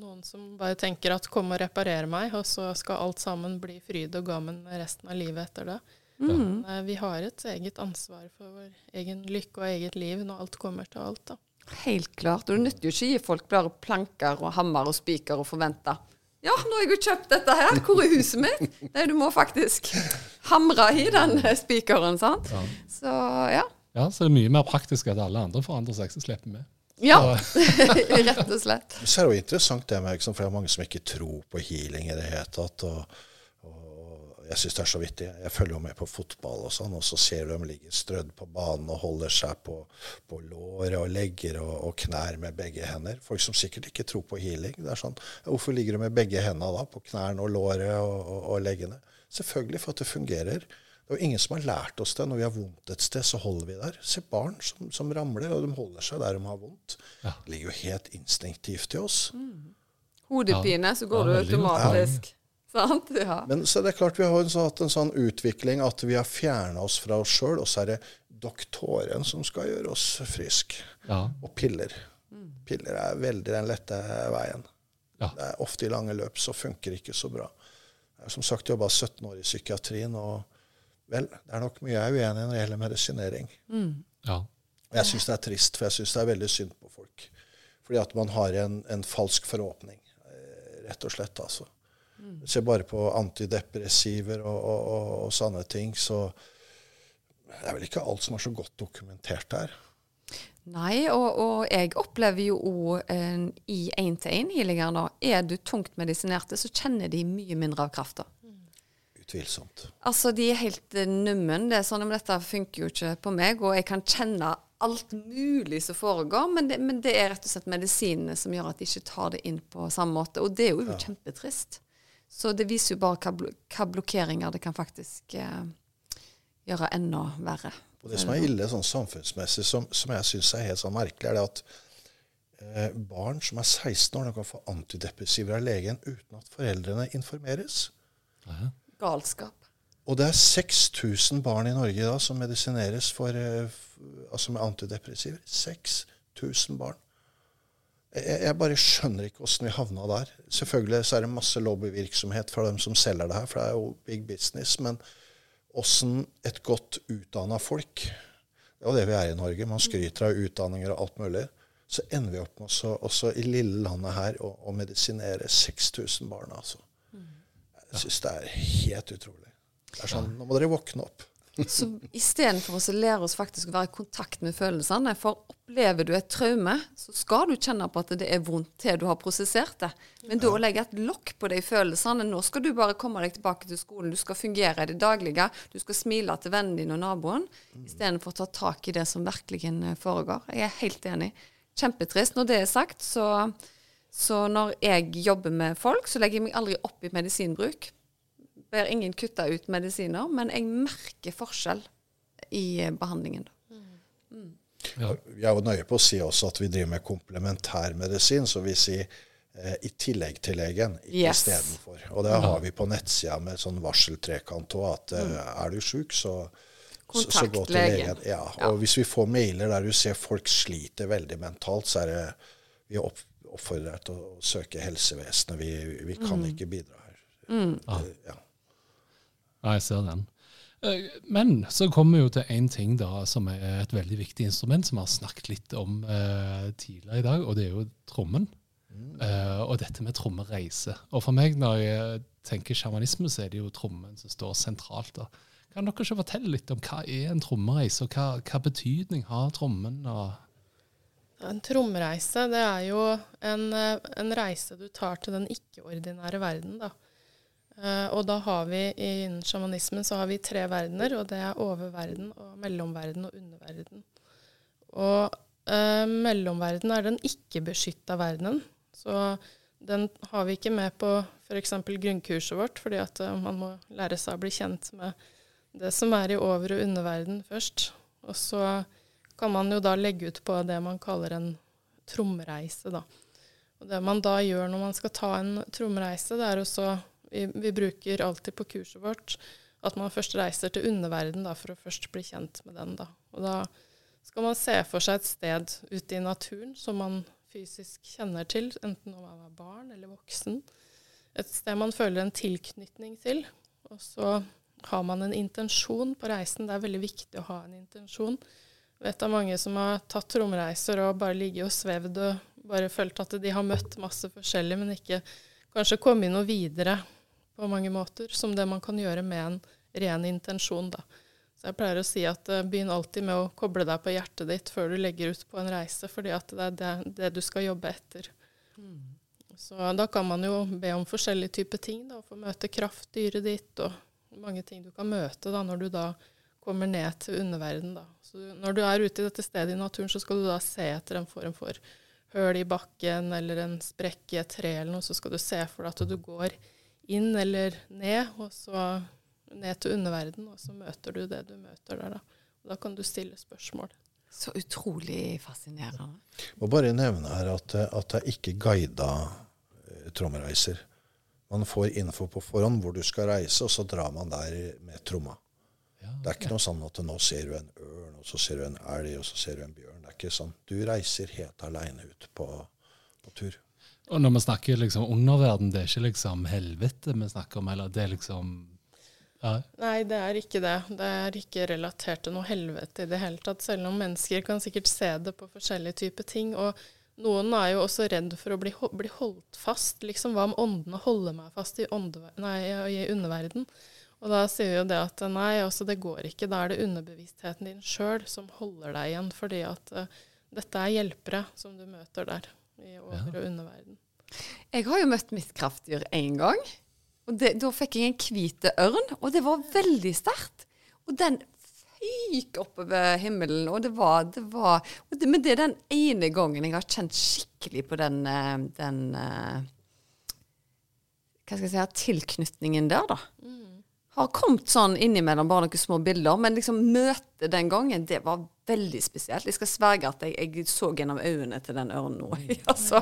noen som bare tenker at 'kom og reparer meg', og så skal alt sammen bli fryd og gammen resten av livet etter det. Mm. Men eh, vi har et eget ansvar for vår egen lykke og eget liv når alt kommer til alt. da. Helt klart. Og det nytter jo ikke å gi folk bare planker og hammer og spiker og forvente ja, nå har jeg jo kjøpt dette her. Hvor er huset mitt? Nei, du må faktisk hamre i den spikeren, sant. Ja. Så ja. Ja, så det er mye mer praktisk at alle andre forandrer seg, så slipper vi. Ja, rett og slett. Så er det jo interessant det med, for det er mange som ikke tror på healing i det hele tatt. og jeg syns det er så vittig. Jeg følger jo med på fotball, og sånn, og så ser du dem ligger strødd på banen og holder seg på, på låret og legger og, og, knær med begge hender. Folk som sikkert ikke tror på healing. Det er sånn, Hvorfor ligger du med begge hendene da, på knærne og låret og, og, og, leggene? Selvfølgelig for at det fungerer. Det er jo ingen som har lært oss det. Når vi har vondt et sted, så holder vi der. Se barn som, som ramler, og de holder seg der de har vondt. Ja. Det ligger jo helt instinktivt i oss. Mm. Hodepine, så går ja, du automatisk. Sant? Ja. Men så er klart vi har hatt en sånn utvikling at vi har fjerna oss fra oss sjøl, og så er det doktoren som skal gjøre oss friske. Ja. Og piller. Piller er veldig den lette veien. Ja. Det er Ofte i lange løp så funker det ikke så bra. Jeg har som sagt jobba 17 år i psykiatrien, og vel, det er nok mye jeg er uenig i når det gjelder medisinering. Mm. Ja. Jeg syns det er trist, for jeg syns det er veldig synd på folk. Fordi at man har en, en falsk forhåpning, eh, rett og slett. altså. Mm. Se bare på antidepressiver og, og, og, og, sånne ting, så det er vel ikke alt som er så godt dokumentert her. Nei, og, og jeg opplever jo òg eh, i én-til-én-healinger nå Er du tungt medisinerte, så kjenner de mye mindre av krafta. Utvilsomt. Altså, de er helt uh, nummen. Det er sånn, om dette funker jo ikke på meg, og jeg kan kjenne alt mulig som foregår, men det, men det, er rett og slett medisinene som gjør at de ikke tar det inn på samme måte. Og det er jo ja. kjempetrist. Så det viser jo bare hva, bl hva blokkeringer det kan faktisk eh, gjøre enda verre. Og Det som er ille sånn samfunnsmessig, som, som jeg syns er helt sånn merkelig, er det at eh, barn som er 16 år, kan få antidepressiver av legen uten at foreldrene informeres. Aha. Galskap. Og det er 6000 barn i Norge da som medisineres for, eh, altså med antidepressiver. 6000 barn. Jeg, bare skjønner ikke åssen vi havna der. Selvfølgelig så er det masse lobbyvirksomhet fra dem som selger det her, for det er jo big business. Men åssen et godt utdanna folk Det er jo det vi er i Norge. Man skryter av utdanninger og alt mulig. Så ender vi opp med også, også i lille landet her å medisinere 6000 barn. altså. Jeg syns det er helt utrolig. Det er sånn, Nå må dere våkne opp. Så istedenfor å lære oss faktisk å være i kontakt med følelsene, for opplever du et traume, så skal du kjenne på at det er vondt til du har prosessert det. Men da å legge et lokk på de følelsene Nå skal du bare komme deg tilbake til skolen, du skal fungere i det daglige, du skal smile til vennen din og naboen, istedenfor å ta tak i det som virkelig foregår. Jeg er helt enig. Kjempetrist. Når det er sagt, så, så når jeg jobber med folk, så legger jeg meg aldri opp i medisinbruk ber ingen kutte ut medisiner, men jeg merker forskjell i eh, behandlingen. Mm. Ja. Vi er jo nøye på å si også at vi driver med komplementærmedisin, så vi sier eh, i tillegg til legen, ikke yes. istedenfor. Og det har vi på nettsida med sånn varseltrekant òg, at eh, mm. er du sjuk, så så, så gå til legen. Ja. ja. Og hvis vi får mailer der du ser folk sliter veldig mentalt, så er det vi oppfordrer deg til å søke helsevesenet. Vi, vi kan mm. ikke bidra her. Mm. Ja. Ja, jeg ser den. Eh, men så kommer vi jo til én ting da, som er et veldig viktig instrument, som vi har snakket litt om eh, tidligere i dag, og det er jo trommen. Mm. Eh, og dette med trommereise. Og for meg, når jeg tenker sjamanisme, så er det jo trommen som står sentralt. da. Kan dere ikke fortelle litt om hva er en trommereise, og hva, hva betydning har trommen? En trommereise det er jo en, eh, en reise du tar til den ikke-ordinære verden. da. Uh, og da har vi innen sjamanismen så har vi tre verdener, og det er oververden og mellomverden og underverden. Og uh, mellomverden er den ikke-beskytta verdenen. Så den har vi ikke med på f.eks. grunnkurset vårt, fordi at man må lære seg å bli kjent med det som er i over- og underverden først. Og så kan man jo da legge ut på det man kaller en tromreise, da. Og det man da gjør når man skal ta en tromreise, det er også vi, vi, bruker alltid på kurset vårt at man først reiser til underverden da, for å først bli kjent med den. Da. Og da skal man se for seg et sted ute i naturen som man fysisk kjenner til, enten om man er barn eller voksen. Et sted man føler en tilknytning til. Og så har man en intensjon på reisen. Det er veldig viktig å ha en intensjon. Vet av mange som har tatt tromreiser og bare ligget og svevd og bare følt at de har møtt masse forskjellig, men ikke kanskje kommet noe videre på mange måter, som det man kan gjøre med en ren intensjon. Da. Så jeg pleier å si at uh, begynn alltid med å koble deg på hjertet ditt før du legger ut på en reise, fordi at det er det, det du skal jobbe etter. Mm. Så da kan man jo be om forskjellige typer ting, da, få møte kraftdyret ditt, og mange ting du kan møte da, når du da kommer ned til underverden. Da. Så når du er ute i dette stedet i naturen, så skal du da se etter en form for høl i bakken eller en sprekk i et tre eller noe, så skal du se for deg at du går inn eller ned, og så ned til underverden, og så møter du det du møter der. Da, og da kan du stille spørsmål. Så utrolig fascinerende. Jeg må bare nevne her at, at det er ikke guida eh, trommereiser. Man får info på forhånd hvor du skal reise, og så drar man der med tromma. Ja, det er ikke noe sånn at nå ser du en ørn, og så ser du en elg, og så ser du en bjørn. Det er ikke sånn. Du reiser helt aleine ut på, på tur. Og når vi snakker liksom underverden, det er ikke liksom helvete vi snakker om, eller det er liksom ja. Nei, det er ikke det. Det er ikke relatert til noe helvete i det hele tatt. Selv om mennesker kan sikkert se det på forskjellige typer ting. Og noen er jo også redd for å bli, bli holdt fast. Liksom, hva om åndene holder meg fast i, nei, i underverden? Og da sier jo det at nei, altså det går ikke. Da er det underbevisstheten din sjøl som holder deg igjen. Fordi at uh, dette er hjelpere som du møter der i over- og underverden. Jeg har jo møtt mitt kraftdyr én gang. og det, Da fikk jeg en hvit ørn, og det var veldig sterkt. Og den fyk oppover himmelen, og det var, det var det, Men det er den ene gangen jeg har kjent skikkelig på den, eh, den eh, Hva skal jeg si tilknytningen der, da. Mm. Har kommet sånn innimellom bare noen små bilder, men liksom møtet den gangen, det var veldig spesielt. Jeg skal sverge at jeg, jeg så gjennom øynene til den ørnen nå. altså,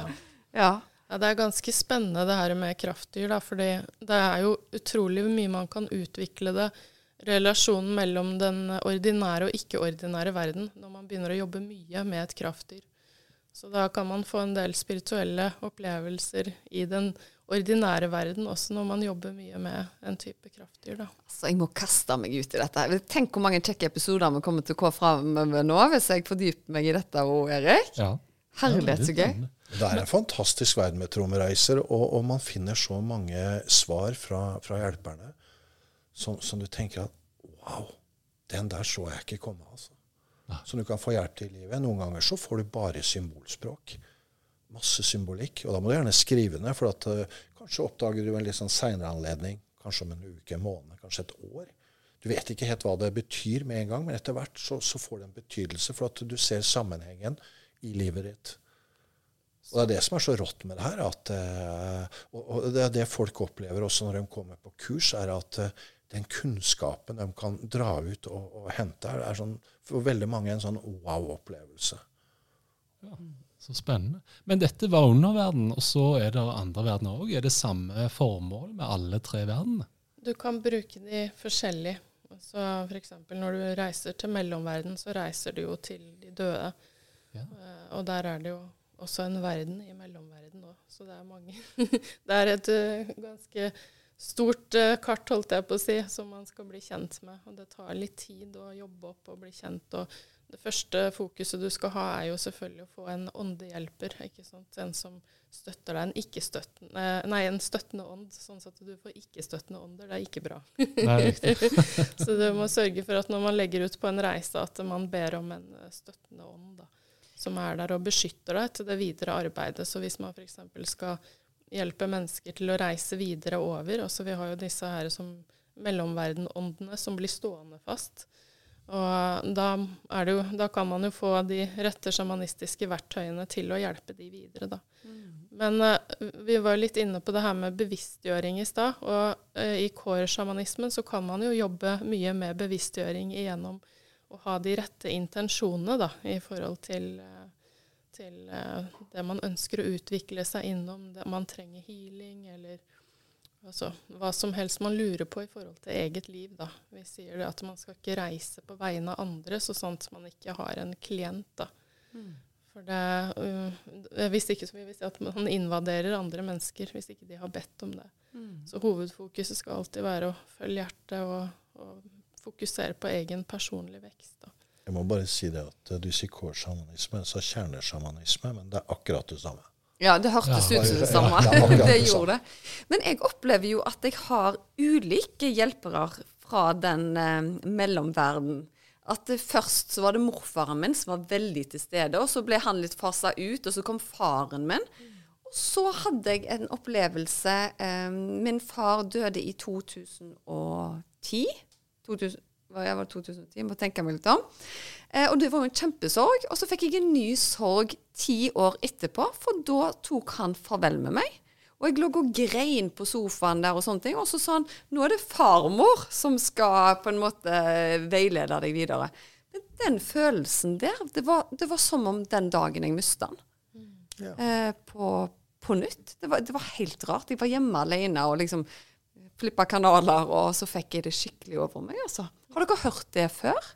ja. Ja, Det er ganske spennende det her med kraftdyr. da, fordi det er jo utrolig mye man kan utvikle det. Relasjonen mellom den ordinære og ikke-ordinære verden når man begynner å jobbe mye med et kraftdyr. Så da kan man få en del spirituelle opplevelser i den ordinære verden også når man jobber mye med en type kraftdyr. da. Altså, Jeg må kaste meg ut i dette. Tenk hvor mange kjekke episoder vi kommer til å gå fram med nå, hvis jeg fordyper meg i dette òg, Erik. Ja. Herlighet, så gøy. Det er en fantastisk verden med trommereiser, og, og, man finner så mange svar fra, fra hjelperne som, som du tenker at Wow, den der så jeg ikke komme. altså. Som du kan få hjelp til i livet. Noen ganger så får du bare symbolspråk. Masse symbolikk. Og da må du gjerne skrive ned, for at, uh, kanskje oppdager du en litt sånn seinere anledning. Kanskje om en uke, en måned, kanskje et år. Du vet ikke helt hva det betyr med en gang, men etter hvert så, så får det en betydelse, for at du ser sammenhengen i livet ditt. Og Det er det som er så rått med det her. At, eh, og, og det er det folk opplever også når de kommer på kurs, er at eh, den kunnskapen de kan dra ut og, og hente, er, er sånn, for veldig mange en sånn wow-opplevelse. Ja, Så spennende. Men dette var underverden, og så er det andre verdener òg. Er det samme formål med alle tre verdenene? Du kan bruke de forskjellig. Så F.eks. når du reiser til mellomverden, så reiser du jo til de døde. Ja. Eh, og der er det jo også en verden i mellomverden òg, så det er mange. det er et eh, ganske stort eh, kart, holdt jeg på å si, som man skal bli kjent med. Og det tar litt tid å jobbe opp og bli kjent. og det første fokuset du skal ha, er jo selvfølgelig å få en åndehjelper. ikke sant? En som støtter deg. En ikke-støttende Nei, en støttende ånd, sånn at du får ikke-støttende ånder. Det er ikke bra. Nei. Så du må sørge for at når man legger ut på en reise, at man ber om en eh, støttende ånd da, som er der og beskytter deg til det videre arbeidet. Så hvis man f.eks. skal hjelpe mennesker til å reise videre over Også Vi har jo disse her som mellomverdenåndene som blir stående fast. Og da, er det jo, da kan man jo få de rette sjamanistiske verktøyene til å hjelpe de videre, da. Men uh, vi var litt inne på det her med bevisstgjøring i stad. Og uh, i core-sjamanismen så kan man jo jobbe mye med bevisstgjøring igjennom å ha de rette intensjonene da, i forhold til, eh, til eh, det man ønsker å utvikle seg innom. Det, man trenger healing eller altså, hva som helst man lurer på i forhold til eget liv. Da. Vi sier det at man skal ikke reise på vegne av andre, så sant man ikke har en klient. da. For det, uh, hvis ikke så vil vi si at man invaderer andre mennesker hvis ikke de har bedt om det. Så hovedfokuset skal alltid være å følge hjertet og, og fokusere på egen personlig vekst. Da. Jeg må bare si det at eh, du sier kårsjamanisme, så kjernesjamanisme, men det er akkurat det samme. Ja, det hørtes Ja, ut som det samme. ja, det det gjorde det. Men jeg opplever jo at jeg har ulike hjelpere fra den eh, mellomverden. At eh, først så var det morfaren min som var veldig til stede, og så ble han litt fasa ut, og så kom faren min. Og så hadde jeg en opplevelse eh, Min far døde i 2010. 2000, hva jeg var 2010, må tenke meg litt om. Eh, og det var jo en kjempesorg. Og så fikk jeg en ny sorg ti år etterpå, for da tok han farvel med meg. Og jeg lå og grein på sofaen der og sånne ting. Og så sa han nå er det farmor som skal på en måte veilede deg videre. Men den følelsen der, det var, det var som om den dagen jeg mista han. Ja. Eh, på, på nytt. Det var, det var helt rart. Jeg var hjemme alene og liksom flippa kanaler, og så fikk jeg det skikkelig over meg. altså. Har dere hørt det før?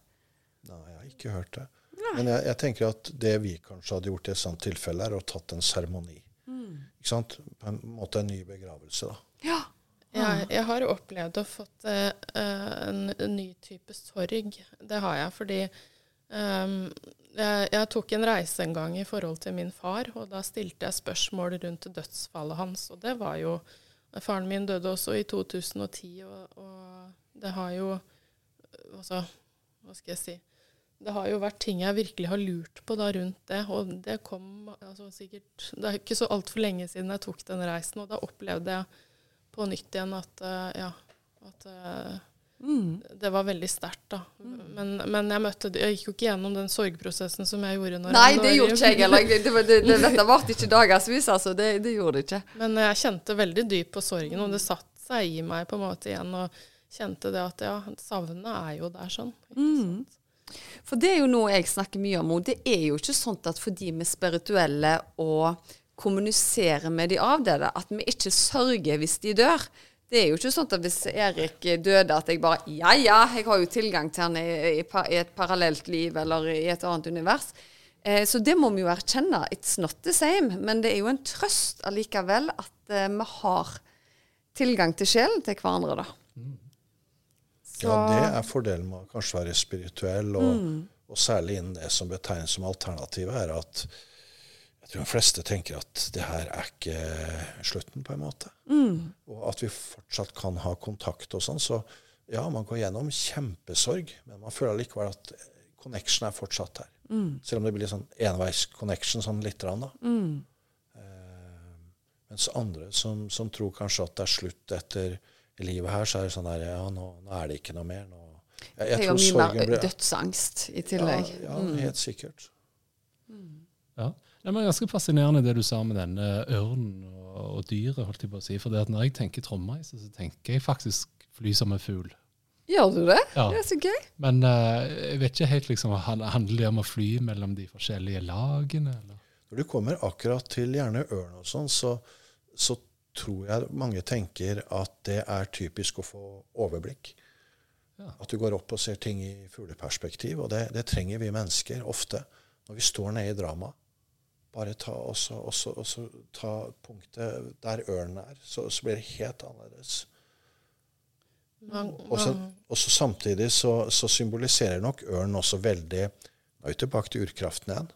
Nei, jeg har ikke hørt det. Men jeg, jeg tenker at det vi kanskje hadde gjort i et sånt tilfelle, er å tatt en seremoni. Ikke sant? På en måte en ny begravelse, da. Ja. Jeg, jeg har opplevd å fått uh, en, en ny type sorg. Det har jeg fordi um, jeg, jeg tok en reise en gang i forhold til min far, og da stilte jeg spørsmål rundt dødsfallet hans. Og det var jo Faren min døde også i 2010, og, og det har jo Altså, hva skal jeg si Det har jo vært ting jeg virkelig har lurt på da rundt det, og det kom altså sikkert Det er ikke så altfor lenge siden jeg tok den reisen, og da opplevde jeg på nytt igjen at eh, ja, at Mm. det var veldig sterkt, da. Men, men jeg møtte Jeg gikk jo ikke gjennom den sorgprosessen som jeg gjorde. Når Nei, når det gjorde ikke jeg heller. Det, det, det, det, dette varte ikke dagevis, altså. Det, det gjorde det ikke. Men jeg kjente veldig dypt på sorgen, og det satt seg i meg på en måte igjen. Og kjente det at ja, savnet er jo der sånn. Sant? For det er jo noe jeg snakker mye om, og det er jo ikke sånn at fordi vi er spirituelle og kommuniserer med de avdøde, at vi ikke sørger hvis de dør. Det er jo ikke sånn at hvis Erik døde, at jeg bare Ja, ja, jeg har jo tilgang til han i, i, i et parallelt liv eller i et annet univers. Eh, så det må vi jo erkjenne. It's not the same. Men det er jo en trøst allikevel at eh, vi har tilgang til sjelen til hverandre, da. Så, Ja, det er fordelen med å kanskje være spirituell, og, og særlig innen det som betegnes som alternativet, er at jeg tror de fleste tenker at det her er ikke slutten, på en måte. Og at vi fortsatt kan ha kontakt og sånn. Så Ja, man går gjennom kjempesorg, men man føler likevel at connection er fortsatt her. Selv om det blir sånn enveis-connection sånn lite grann, da. Eh, mens andre som, som tror kanskje at det er slutt etter livet her, så er det sånn der Ja, nå, nå er det ikke noe mer. Nå. Jeg, jeg tror sorgen blir- dødsangst i tillegg. Ja, ja helt sikkert. Ja. Det var ganske fascinerende det du sa med denne ørnen og, og dyret. holdt jeg på å si. For det at når jeg tenker trommeis, så tenker jeg faktisk fly som en fugl. Gjør du det? Ja. Det er så gøy. Men uh, jeg vet ikke helt liksom, han- handler det om å fly mellom de forskjellige lagene? Eller? Når du kommer akkurat til gjerne ørn og sånn, så, så tror jeg mange tenker at det er typisk å få overblikk. Ja. At du går opp og ser ting i fugleperspektiv. Og det, det trenger vi mennesker ofte når vi står nede i drama. Bare ta, også, også, også ta punktet der ørnen er, så, så blir det helt annerledes. Og så, man, og så samtidig så, så symboliserer nok ørnen også veldig Nå er vi tilbake til urkraften igjen.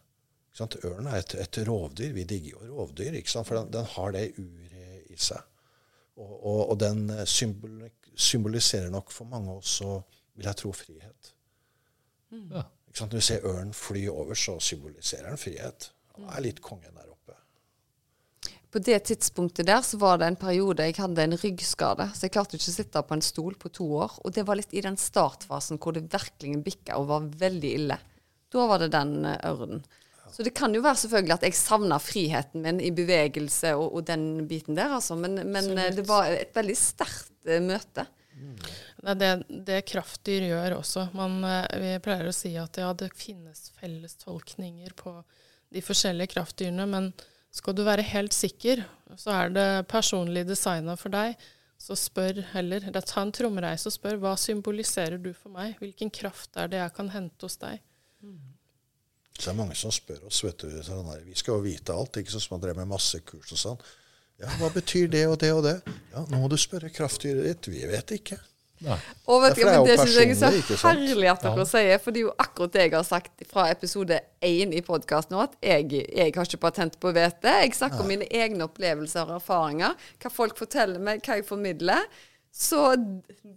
Ørnen er et, et rovdyr. Vi digger jo rovdyr, ikke sant? for den, den har det uret i seg. Og, og, og den eh, symboliserer nok for mange også, vil jeg tro, frihet. Ja. Ikke sant? Når vi ser ørnen fly over, så symboliserer den frihet. Han er litt kongen der oppe. På det tidspunktet der så var det en periode jeg hadde en ryggskade, så jeg klarte ikke å sitte på en stol på to år. Og det var litt i den startfasen hvor det virkelig bikka og var veldig ille. Da var det den eh, ørnen. Så det kan jo være selvfølgelig at jeg savna friheten min i bevegelse og, og den biten der, altså. Men, men eh, det var et veldig sterkt eh, møte. Det er det, det kraftdyr gjør også. Man, eh, vi pleier å si at ja, det finnes felles tolkninger på de forskjellige kraftdyrene, men skal du være helt sikker, så er det personlig designa for deg. Så spør heller, eller ta en trommereise og spør hva symboliserer du for meg? Hvilken kraft er det jeg kan hente hos deg? Så det er mange som spør oss, vet du, sånn her, vi skal jo vite alt, ikke sånn som man drev med masse kurs og sånn. Ja, hva betyr det og det og det? Ja, nå må du spørre kraftdyret ditt. Vi vet ikke. Nei. Og vet ikke, men det syns jeg er så herlig at dere sier, for det er jo akkurat det jeg har sagt fra episode én i podkasten nå, at jeg, jeg har ikke patent på å vite. Jeg snakker om mine egne opplevelser og erfaringer, hva folk forteller meg, hva jeg formidler. Så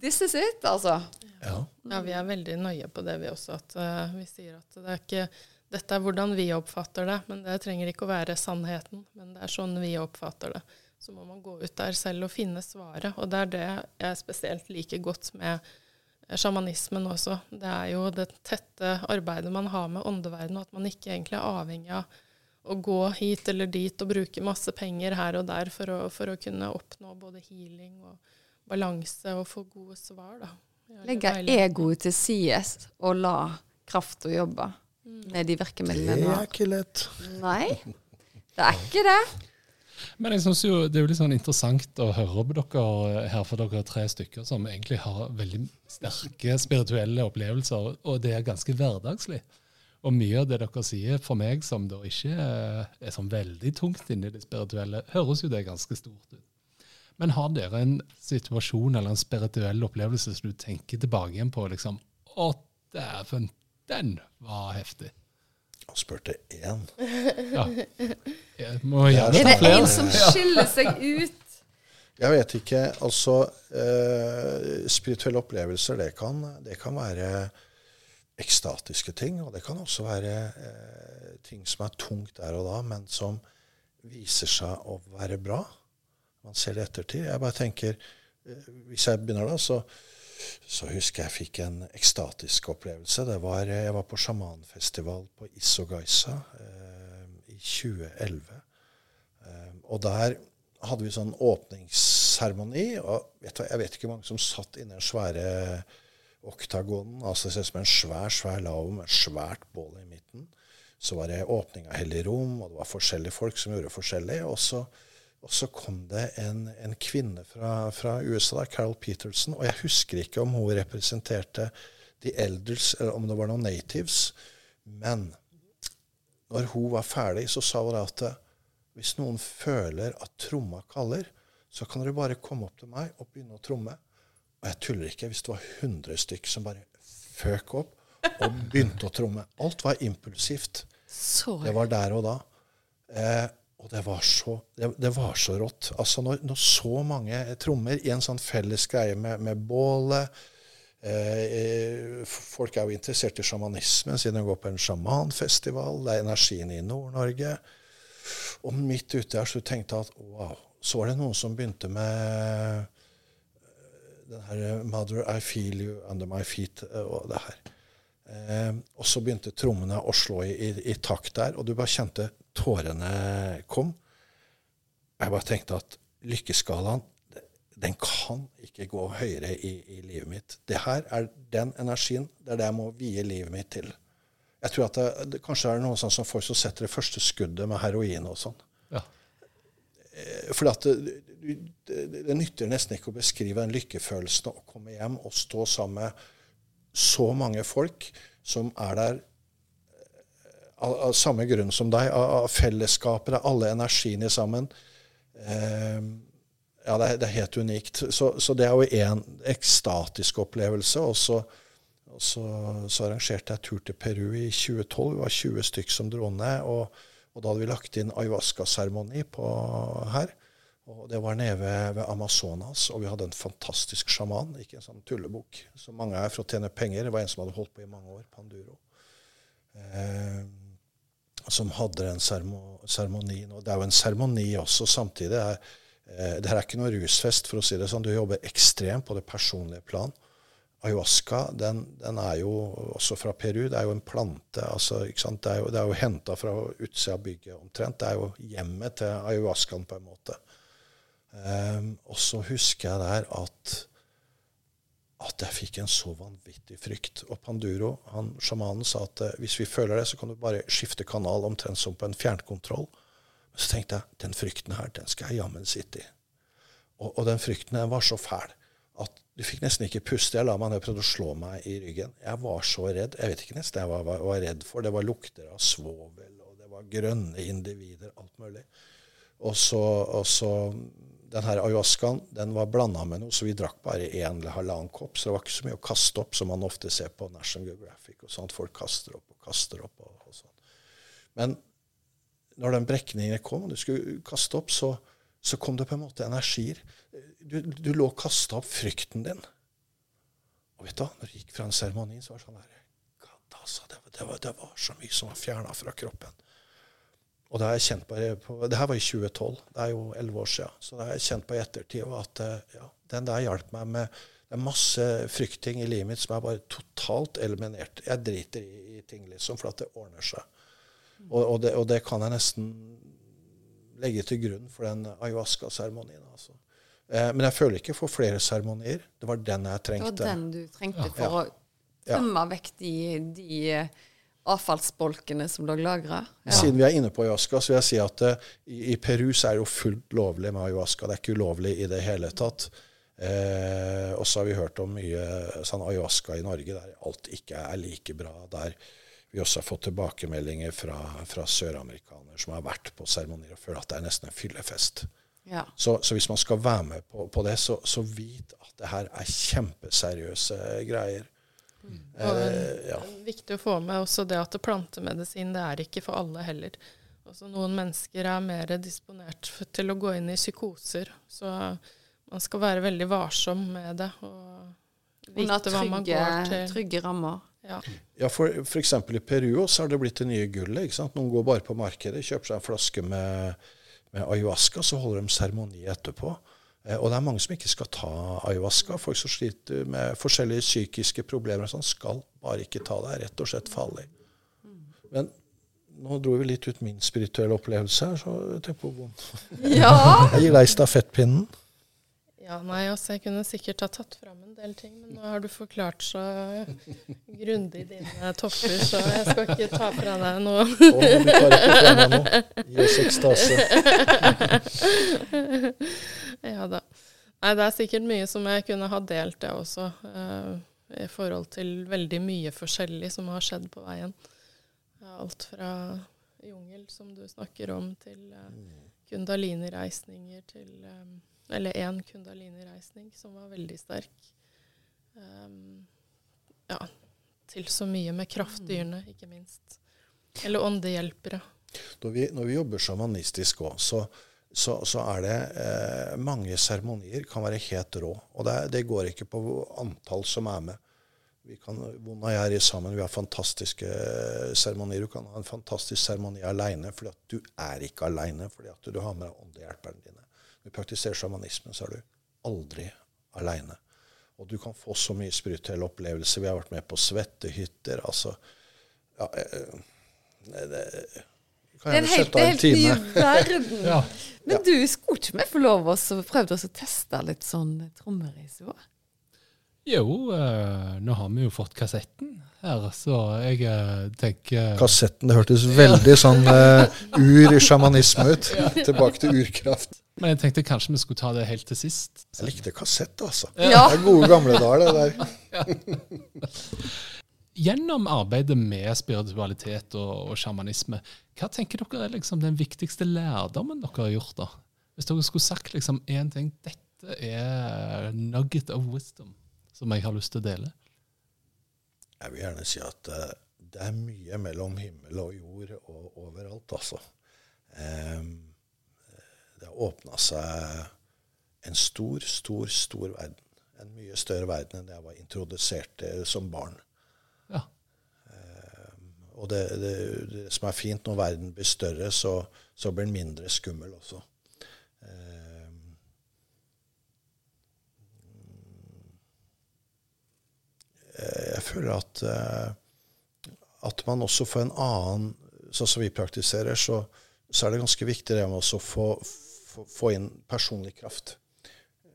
this is it, altså. Ja. Ja, vi er veldig nøye på det, vi også. At uh, vi sier at det er ikke Dette er hvordan vi oppfatter det, men det trenger ikke å være sannheten. Men det er sånn vi oppfatter det. Så må man gå ut der selv og finne svaret. Og det er det jeg spesielt liker godt med eh, sjamanismen også. Det er jo det tette arbeidet man har med åndeverdenen, at man ikke egentlig er avhengig av å gå hit eller dit og bruke masse penger her og der for å, for å kunne oppnå både healing og balanse og få gode svar. da. Legge egoet til side og la krafta jobbe med de Det virkemidlene Det er ikke lett. Nei, det er ikke det. Men jeg synes jo det er jo litt sånn interessant å høre på dere her, for dere er tre stykker som egentlig har veldig sterke spirituelle opplevelser, og det er ganske hverdagslig. Og mye av det dere sier for meg som da ikke er sånn veldig tungt inni i det spirituelle, høres jo det ganske stort ut. Men har dere en situasjon eller en spirituell opplevelse som du tenker tilbake igjen på liksom Å, dæven, den var heftig. Han spurte én. Ja. Jeg må gjerne Er det en som skiller seg ut? Jeg vet ikke. Altså, eh, spirituelle opplevelser, det kan, det kan være ekstatiske ting, og det kan også være eh, ting som er tungt der og da, men som viser seg å være bra. Man ser det i ettertid. Jeg bare tenker, eh, Hvis jeg begynner da, så, så husker jeg fikk en ekstatisk opplevelse. Det var, eh, jeg var på sjamanfestival på Isogaisa eh, i 2011. Eh, og der hadde vi sånn åpningsseremoni. Og vet du, jeg vet ikke hvor mange som satt inne i den svære oktagonen. altså Det ser ut som en svær svær lavvo med et svært bål i midten. Så var det åpning av hellig rom, og det var forskjellige folk som gjorde forskjellig. Og så, og så kom det en, en kvinne fra, fra USA, Carol Peterson. Og jeg husker ikke om hun representerte The Elders, eller om det var noen natives. Men når hun var ferdig, så sa hun at eh, hvis noen føler at tromma kaller, så kan dere bare komme opp til meg og begynne å tromme. Og jeg tuller ikke. Hvis det var 100 stykk som bare føk opp og begynte å tromme. Alt var impulsivt. Så Det var der og da. Eh, og det var så, det, det var så rått. Altså når, når så mange trommer i en sånn felles greie med, med bålet, Eh, folk er jo interessert i sjamanismen siden de går på en sjamanfestival. Det er energien i Nord-Norge. Og midt ute her så tenkte jeg at wow. Så var det noen som begynte med den her 'Mother, I feel you under my feet' og det her. Eh, og så begynte trommene å slå i, i, i, takt der, og du bare kjente tårene kom. Jeg bare tenkte at lykkeskalaen den kan ikke gå høyere i, i, livet mitt. Det her er den energien. Det er det jeg må vie livet mitt til. Jeg tror at det, det kanskje er noen sånn som folk som setter det første skuddet med heroin og sånn. Ja. Eh, for det, det, det, nytter nesten ikke å beskrive den lykkefølelsen å komme hjem og stå sammen med så mange folk som er der av, av samme grunn som deg, av, av fellesskapet, alle energiene sammen. Eh, ja, det er, det er, helt unikt. Så, så det er jo én ekstatisk opplevelse. Og så, og så, så, arrangerte jeg tur til Peru i 2012. Vi var 20 stykk som dro ned. Og, og, da hadde vi lagt inn ayahuasca-seremoni her. Og det var nede ved, ved, Amazonas, og vi hadde en fantastisk sjaman. Ikke en sånn tullebukk som mange er for å tjene penger. Det var en som hadde holdt på i mange år, Panduro. Eh, som hadde den seremonien. Og det er jo en seremoni også samtidig. Det er, Eh, det her er ikke noe rusfest, for å si det sånn. Du jobber ekstremt på det personlige plan. Ayahuasca den, den, er jo også fra Peru. Det er jo en plante. Altså, det er jo, det jo henta fra utsida av bygget omtrent. Det er jo hjemmet til ayahuascaen på en måte. Um, og så husker jeg der at, at jeg fikk en så vanvittig frykt. Og Panduro, han sjamanen, sa at uh, hvis vi føler det, så kan du bare skifte kanal omtrent som på en fjernkontroll. Så tenkte jeg den frykten her, den skal jeg jammen sitte i. Og, og, den frykten den var så fæl at du fikk nesten ikke puste. Jeg la meg ned og prøvde å slå meg i ryggen. Jeg var så redd. Jeg vet ikke nesten hva jeg var, var, redd for. Det var lukter av svovel, og det var grønne individer, alt mulig. Og så, og så den her ayahuascaen den var blanda med noe, så vi drakk bare én eller halvannen kopp. Så det var ikke så mye å kaste opp, som man ofte ser på National Geographic. og sånt. Folk kaster opp og kaster opp. og, og sånt. Men når den brekningen kom, og du skulle kaste opp, så, så, kom det på en måte energier. Du, du lå og kasta opp frykten din. Og vet du hva, når du gikk fra en seremoni, så var det sånn her altså, det, det, var, det, var, så mye som var fjerna fra kroppen. Og det har jeg kjent på, på, det her var i 2012, det er jo elleve år siden. Så det har jeg kjent på i ettertid at eh, ja, den der hjalp meg med det er masse frykting i livet mitt som er bare totalt eliminert. Jeg driter i, i ting, liksom, for at det ordner seg. Og, og, det, og, det, kan jeg nesten legge til grunn for den ayahuasca-seremonien. Altså. Eh, men jeg føler ikke for flere seremonier. Det var den jeg trengte. Det var den du trengte ja. for å tømme ja. vekk de, de avfallsbolkene som lå lagra. Ja. Siden vi er inne på ayahuasca, så vil jeg si at uh, i, i, Peru så er det jo fullt lovlig med ayahuasca. Det er ikke ulovlig i det hele tatt. Eh, og så har vi hørt om mye sånn ayahuasca i Norge der alt ikke er like bra. Der vi også har fått tilbakemeldinger fra, fra søramerikanere som har vært på seremonier og føler at det er nesten en fyllefest. Ja. Så, så, hvis man skal være med på, på det, så, så, vit at det her er kjempeseriøse greier. Mm. det er Viktig å få med også det at plantemedisin det er ikke for alle heller. Også noen mennesker er mer disponert til å gå inn i psykoser. Så man skal være veldig varsom med det. og vite trygge, hva man går til. Trygge rammer. Ja, ja for f.eks. i Peru så har det blitt det nye gullet. ikke sant? Noen går bare på markedet, kjøper seg en flaske med, med ayahuasca, så holder de seremoni etterpå. Eh, og det er mange som ikke skal ta ayahuasca. Folk som sliter med forskjellige psykiske problemer, sånn, skal bare ikke ta det. er rett og slett farlig. Men nå dro vi litt ut min spirituelle opplevelse her, så tenk på vondt. Ja. Jeg gir deg stafettpinnen. Ja, nei, altså jeg kunne sikkert ha tatt fram en del ting, men nå har du forklart så grundig dine topper, så jeg skal ikke ta fra deg noe. Å, du tar ikke fra meg noe. Gi oss ekstase. ja da. Nei, det er sikkert mye som jeg kunne ha delt, det også. Uh, I forhold til veldig mye forskjellig som har skjedd på veien. Alt fra jungel, som du snakker om, til uh, kundalini-reisninger, til um, eller én kundalini-reisning som var veldig sterk. Um, ja, til så mye med kraftdyrene, ikke minst. Eller åndehjelpere. Når vi, når vi jobber sjamanistisk òg, så, så, så, er det eh, mange seremonier kan være helt rå. Og det, det, går ikke på antall som er med. Vi kan, Vona og jeg er sammen. Vi har fantastiske eh, seremonier. Du kan ha en fantastisk seremoni aleine fordi at du er ikke aleine, fordi at du har med deg åndehjelperne dine. Når du praktiserer sjamanismen, så er du aldri aleine. Og du kan få så mye spirituelle opplevelser. Vi har vært med på svettehytter. altså ja, eh, det, det, det er en helt, helt ny verden. Ja. Men du, skulle ikke vi få lov å prøve å teste litt sånn trommeris år? Jo, eh, nå har vi jo fått kassetten her, så jeg eh, tenker Kassetten, det hørtes veldig sånn uh, ur-sjamanisme ut. Tilbake til urkraft. Men jeg tenkte kanskje vi skulle ta det helt til sist. Jeg likte kassett, altså. Ja. Det er gode gamle dager, det der. Gjennom arbeidet med spiritualitet og, og sjamanisme, hva tenker dere er liksom den viktigste lærdommen dere har gjort? da? Hvis dere skulle sagt liksom én ting Dette er nugget of wisdom som jeg har lyst til å dele. Jeg vil gjerne si at uh, det er mye mellom himmel og jord og overalt, altså. Um, det har åpna seg en stor, stor, stor verden. En mye større verden enn det jeg var introdusert til som barn. Ja. Um, og det, det, det, som er fint når verden blir større, så, så blir den mindre skummel også. Jeg føler at, eh, at man også får en annen Sånn som vi praktiserer, så, så er det ganske viktig det med å få, få, få, inn personlig kraft.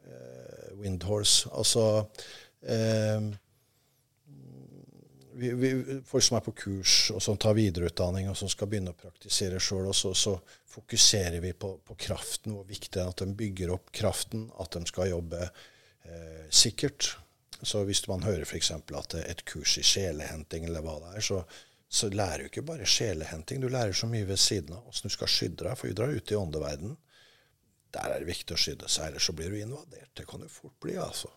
Uh, windhorse. Altså uh, vi, vi, Folk som er på kurs og som tar videreutdanning og som skal begynne å praktisere sjøl, så, så, fokuserer vi på, på, kraften, hvor viktig det er at de bygger opp kraften, at de skal jobbe eh, sikkert så hvis man hører f.eks. at et kurs i sjelehenting eller hva det er, så, så lærer du ikke bare sjelehenting. Du lærer så mye ved siden av åssen du skal skydde deg. For du drar ut i åndeverden. Der er det viktig å skydde seg, ellers så blir du invadert. Det kan du fort bli, altså.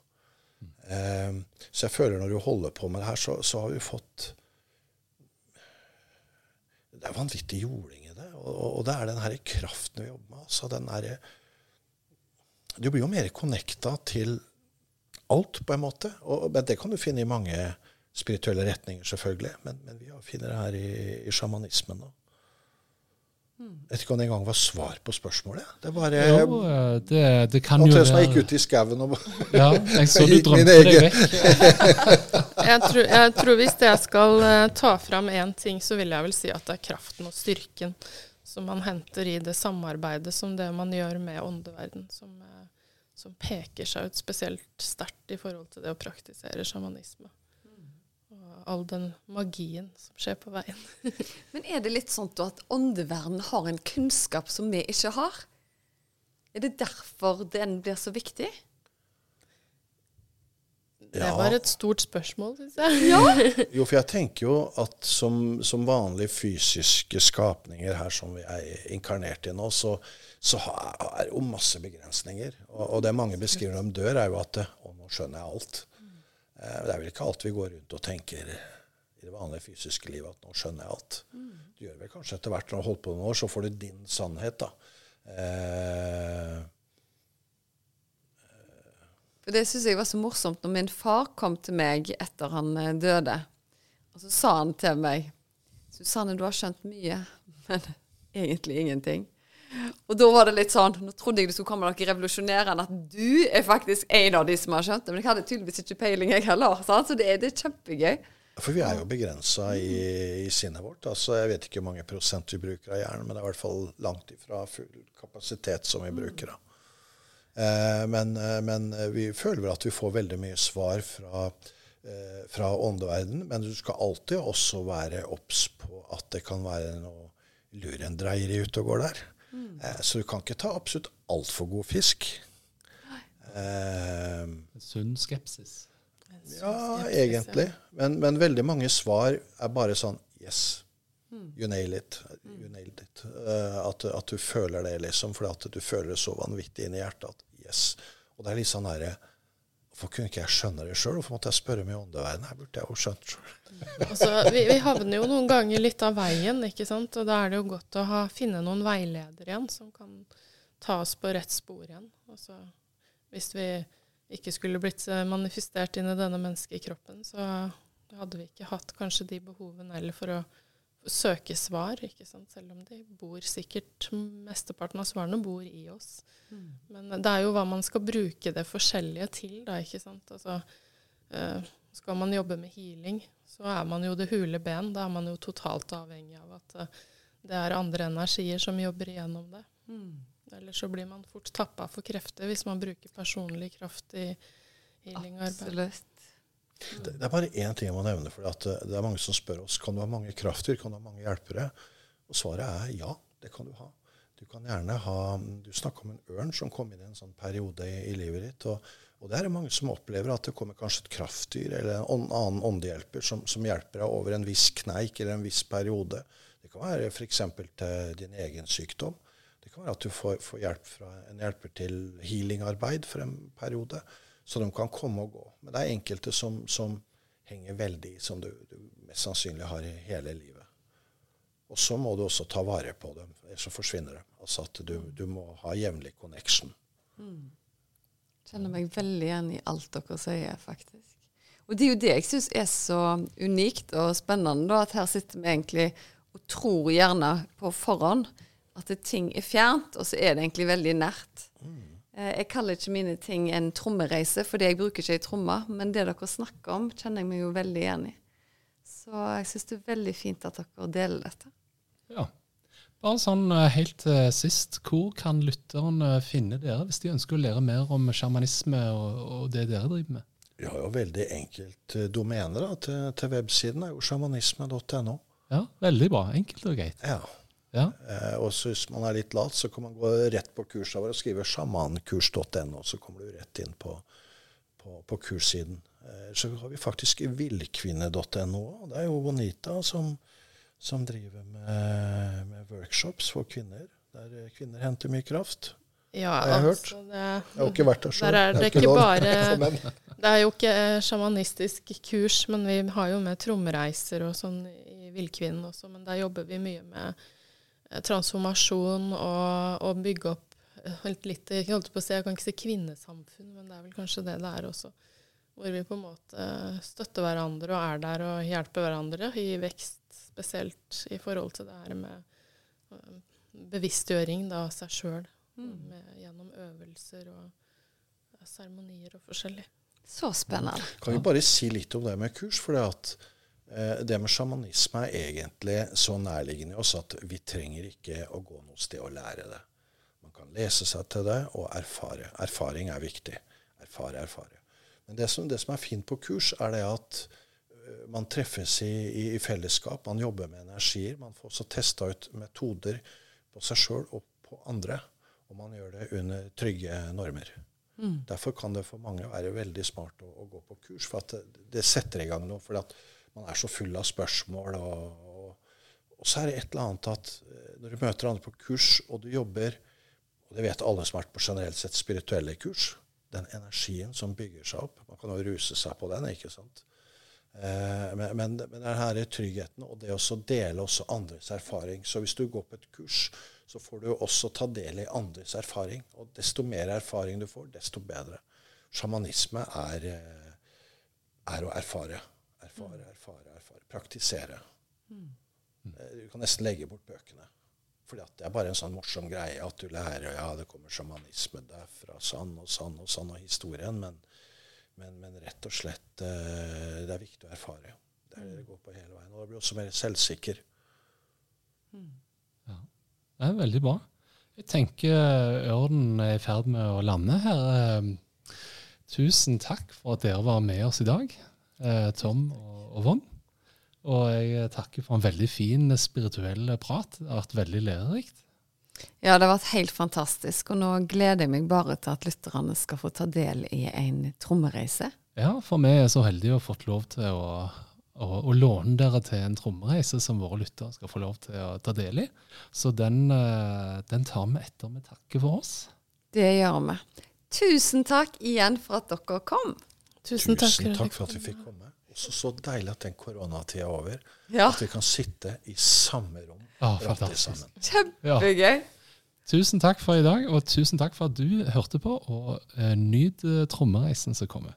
Mm. Um, så jeg føler når du holder på med det her, så, så har vi fått Det er vanvittig jording i det. Og, og, det er den her kraften vi jobber med. altså den her, Du blir jo mer connecta til alt, på en måte. Og, men det kan du finne i mange spirituelle retninger, selvfølgelig. Men, men vi finner det her i, i sjamanismen. da. Jeg vet ikke om det engang var svar på spørsmålet. Det var bare jo, det, det kan jo være jeg gikk ut i skauen og Ja, jeg så du drømte deg vekk. jeg, tror, jeg, tror, hvis jeg skal uh, ta fram én ting, så vil jeg vel si at det er kraften og styrken som man henter i det samarbeidet som det man gjør med åndeverden. som... Som peker seg ut spesielt sterkt i forhold til det å praktisere sjamanisme. Og all den magien som skjer på veien. Men er det litt sånn at åndeverden har en kunnskap som vi ikke har? Er det derfor den blir så viktig? Det var et stort spørsmål, syns jeg. Ja. jo, for jeg tenker jo at som, som vanlige fysiske skapninger her som vi er inkarnert i nå, så, så er det jo masse begrensninger. Og, og, det mange beskriver når de dør, er jo at Å, nå skjønner jeg alt. Eh, det er vel ikke alt vi går rundt og tenker i det vanlige fysiske livet at nå skjønner jeg alt. Du gjør vel kanskje etter hvert når du har holdt på noen år, så får du din sannhet, da. Eh, for Det syns jeg var så morsomt når min far kom til meg etter han eh, døde. Og så sa han til meg Susanne, du har skjønt mye, men egentlig ingenting. Og da var det litt sånn Nå trodde jeg det skulle komme noe revolusjonerende, at du er faktisk en av de som har skjønt det. Men jeg hadde tydeligvis ikke peiling, jeg heller. Så det er, det er kjempegøy. For vi er jo begrensa i, i, sinnet vårt. altså Jeg vet ikke hvor mange prosent vi bruker av hjernen, men det er i hvert fall langt ifra full kapasitet som vi bruker. da. Eh, men, eh, men, eh, vi føler vel at vi får veldig mye svar fra, fra åndeverden. Men du skal alltid også være obs på at det kan være noe lurendreieri ute og går der. Mm. Så du kan ikke ta absolutt altfor god fisk. Eh, Sunn skepsis. Ja, egentlig. Men, men, veldig mange svar er bare sånn Yes, mm. you nail it. You nailed it. Uh, at, at, du føler det, liksom. Fordi at du føler det så vanvittig inn i hjertet at yes. Og det er litt sånn der Hvorfor kunne ikke jeg skjønne det sjøl? Hvorfor måtte jeg spørre meg i Verden? Her burde jeg jo skjønt sjøl. altså, vi, vi, havner jo noen ganger litt av veien, ikke sant? og da er det jo godt å ha, finne noen veiledere igjen som kan ta oss på rett spor igjen. Altså, hvis vi ikke skulle blitt eh, manifestert inn i denne menneskekroppen, så hadde vi ikke hatt kanskje de behovene eller for å søke svar, ikke sant? selv om de bor sikkert Mesteparten av svarene bor i oss. Mm. Men det er jo hva man skal bruke det forskjellige til, da, ikke sant. Altså, uh, skal man jobbe med healing, så er man jo det hule ben. Da er man jo totalt avhengig av at uh, det er andre energier som jobber igjennom det. Mm. Eller så blir man fort tappa for krefter hvis man bruker personlig kraft i healingarbeid. Absolutt. Det, det, er bare én ting jeg må nevne. for Det er mange som spør oss kan du ha mange krafter, kan du ha mange hjelpere. Og svaret er ja, det kan du ha. Du kan gjerne ha, du snakker om en ørn som kom inn i en sånn periode i, i livet ditt. Og, og det er mange som opplever at det kommer kanskje et kraftdyr eller en annen åndehjelper som, som, hjelper deg over en viss kneik eller en viss periode. Det kan være f.eks. til din egen sykdom. Det kan være at du får, får hjelp fra en hjelper til healingarbeid for en periode. Så de kan komme og gå. Men det er enkelte som, som henger veldig i, som du, du, mest sannsynlig har i hele livet. Og så må du også ta vare på dem, ellers så forsvinner de. Altså at du, du må ha jevnlig connection. Mm. Kjenner meg veldig igjen i alt dere sier, faktisk. Og det er jo det jeg syns er så unikt og spennende, da, at her sitter vi egentlig og tror gjerne på forhånd at ting er fjernt, og så er det egentlig veldig nært. Mm. Eh, jeg kaller ikke mine ting en trommereise, fordi jeg bruker ikke ei tromme. Men det dere snakker om, kjenner jeg meg jo veldig igjen i. Så jeg syns det er veldig fint at dere deler dette. Ja. Bare sånn eh, helt til sist, hvor kan lytterne finne dere hvis de ønsker å lære mer om sjamanisme og, og, det dere driver med? Vi har jo veldig enkelt eh, domene til, til, websiden. er jo sjamanisme.no. Ja, veldig bra. Enkelt og greit. Ja. Ja. Eh, og så hvis man er litt lat, så kan man gå rett på kurset vårt og skrive sjamankurs.no. Så kommer du rett inn på, på, på kurssiden. Eh, så har vi faktisk villkvinne.no. Det er jo Bonita som, som driver med, med, workshops for kvinner, der kvinner henter mye kraft. Ja, har jeg hørt. Altså det, jeg har ikke vært der sjøl. Det, det bare Det er jo ikke sjamanistisk kurs, men vi har jo med trommereiser og sånn i Villkvinnen også. Men der jobber vi mye med Eh, transformasjon og, og bygge opp eh, litt Jeg holdt på å si, jeg kan ikke si kvinnesamfunn, men det er vel kanskje det det er også. Hvor vi på en måte støtter hverandre og er der og hjelper hverandre i vekst, spesielt i forhold til det her med eh, bevisstgjøring av seg sjøl. Mm. Gjennom øvelser og seremonier og forskjellig. Så spennende. Kan vi bare si litt om det med kurs? for det at Eh, det med sjamanisme er egentlig så nærliggende oss at vi trenger ikke å gå noe sted og lære det. Man kan lese seg til det og erfare. Erfaring er viktig. Erfare, erfare. Men det som, det som er fint på kurs, er det at eh, man treffes i, i, i fellesskap. Man jobber med energier. Man får også testa ut metoder på seg sjøl og på andre. Og man gjør det under trygge normer. Mm. Derfor kan det for mange være veldig smart å, å gå på kurs, for at det, det setter i gang noe. for at man er så full av spørsmål. Og, og, og, så er det et eller annet at eh, når du møter andre på kurs, og du jobber Og det vet alle som har vært på generelt sett spirituelle kurs. Den energien som bygger seg opp. Man kan jo ruse seg på den, ikke sant? Eh, men, men, men den her tryggheten og det å dele også andres erfaring. Så hvis du går på et kurs, så får du også ta del i andres erfaring. Og desto mer erfaring du får, desto bedre. Sjamanisme er, eh, er å erfare. Erfare, erfare, erfare. Praktisere. Mm. Du kan nesten legge bort bøkene. Fordi det er bare en sånn morsom greie at du lærer ja, det kommer sjamanisme derfra, sann og sann og sann og historien. Men, men, men rett og slett eh, det er viktig å erfare. Det er det det går på hele veien. Og da blir du også mer selvsikker. Mm. Ja, det er veldig bra. Jeg tenker ørnen er i ferd med å lande her. Eh, tusen takk for at dere var med oss i dag. Eh, Tom og, og Von. Og jeg takker for en veldig fin spirituell prat. Det har vært veldig lærerikt. Ja, det har vært helt fantastisk. Og nå gleder jeg meg bare til at lytterne skal få ta del i en trommereise. Ja, for vi er så heldige å ha fått lov til å, å, å, låne dere til en trommereise som våre lyttere skal få lov til å ta del i. Så den, eh, den tar vi etter vi takker for oss. Det gjør vi. Tusen takk igjen for at dere kom. Tusen takk, Tusen takk for at vi fikk komme. Også så deilig at den koronatida er over. Ja. At vi kan sitte i samme rom ah, sammen. Kjempegøy. Ja. Tusen takk for i dag, og tusen takk for at du hørte på. Og uh, nyt uh, trommereisen som kommer.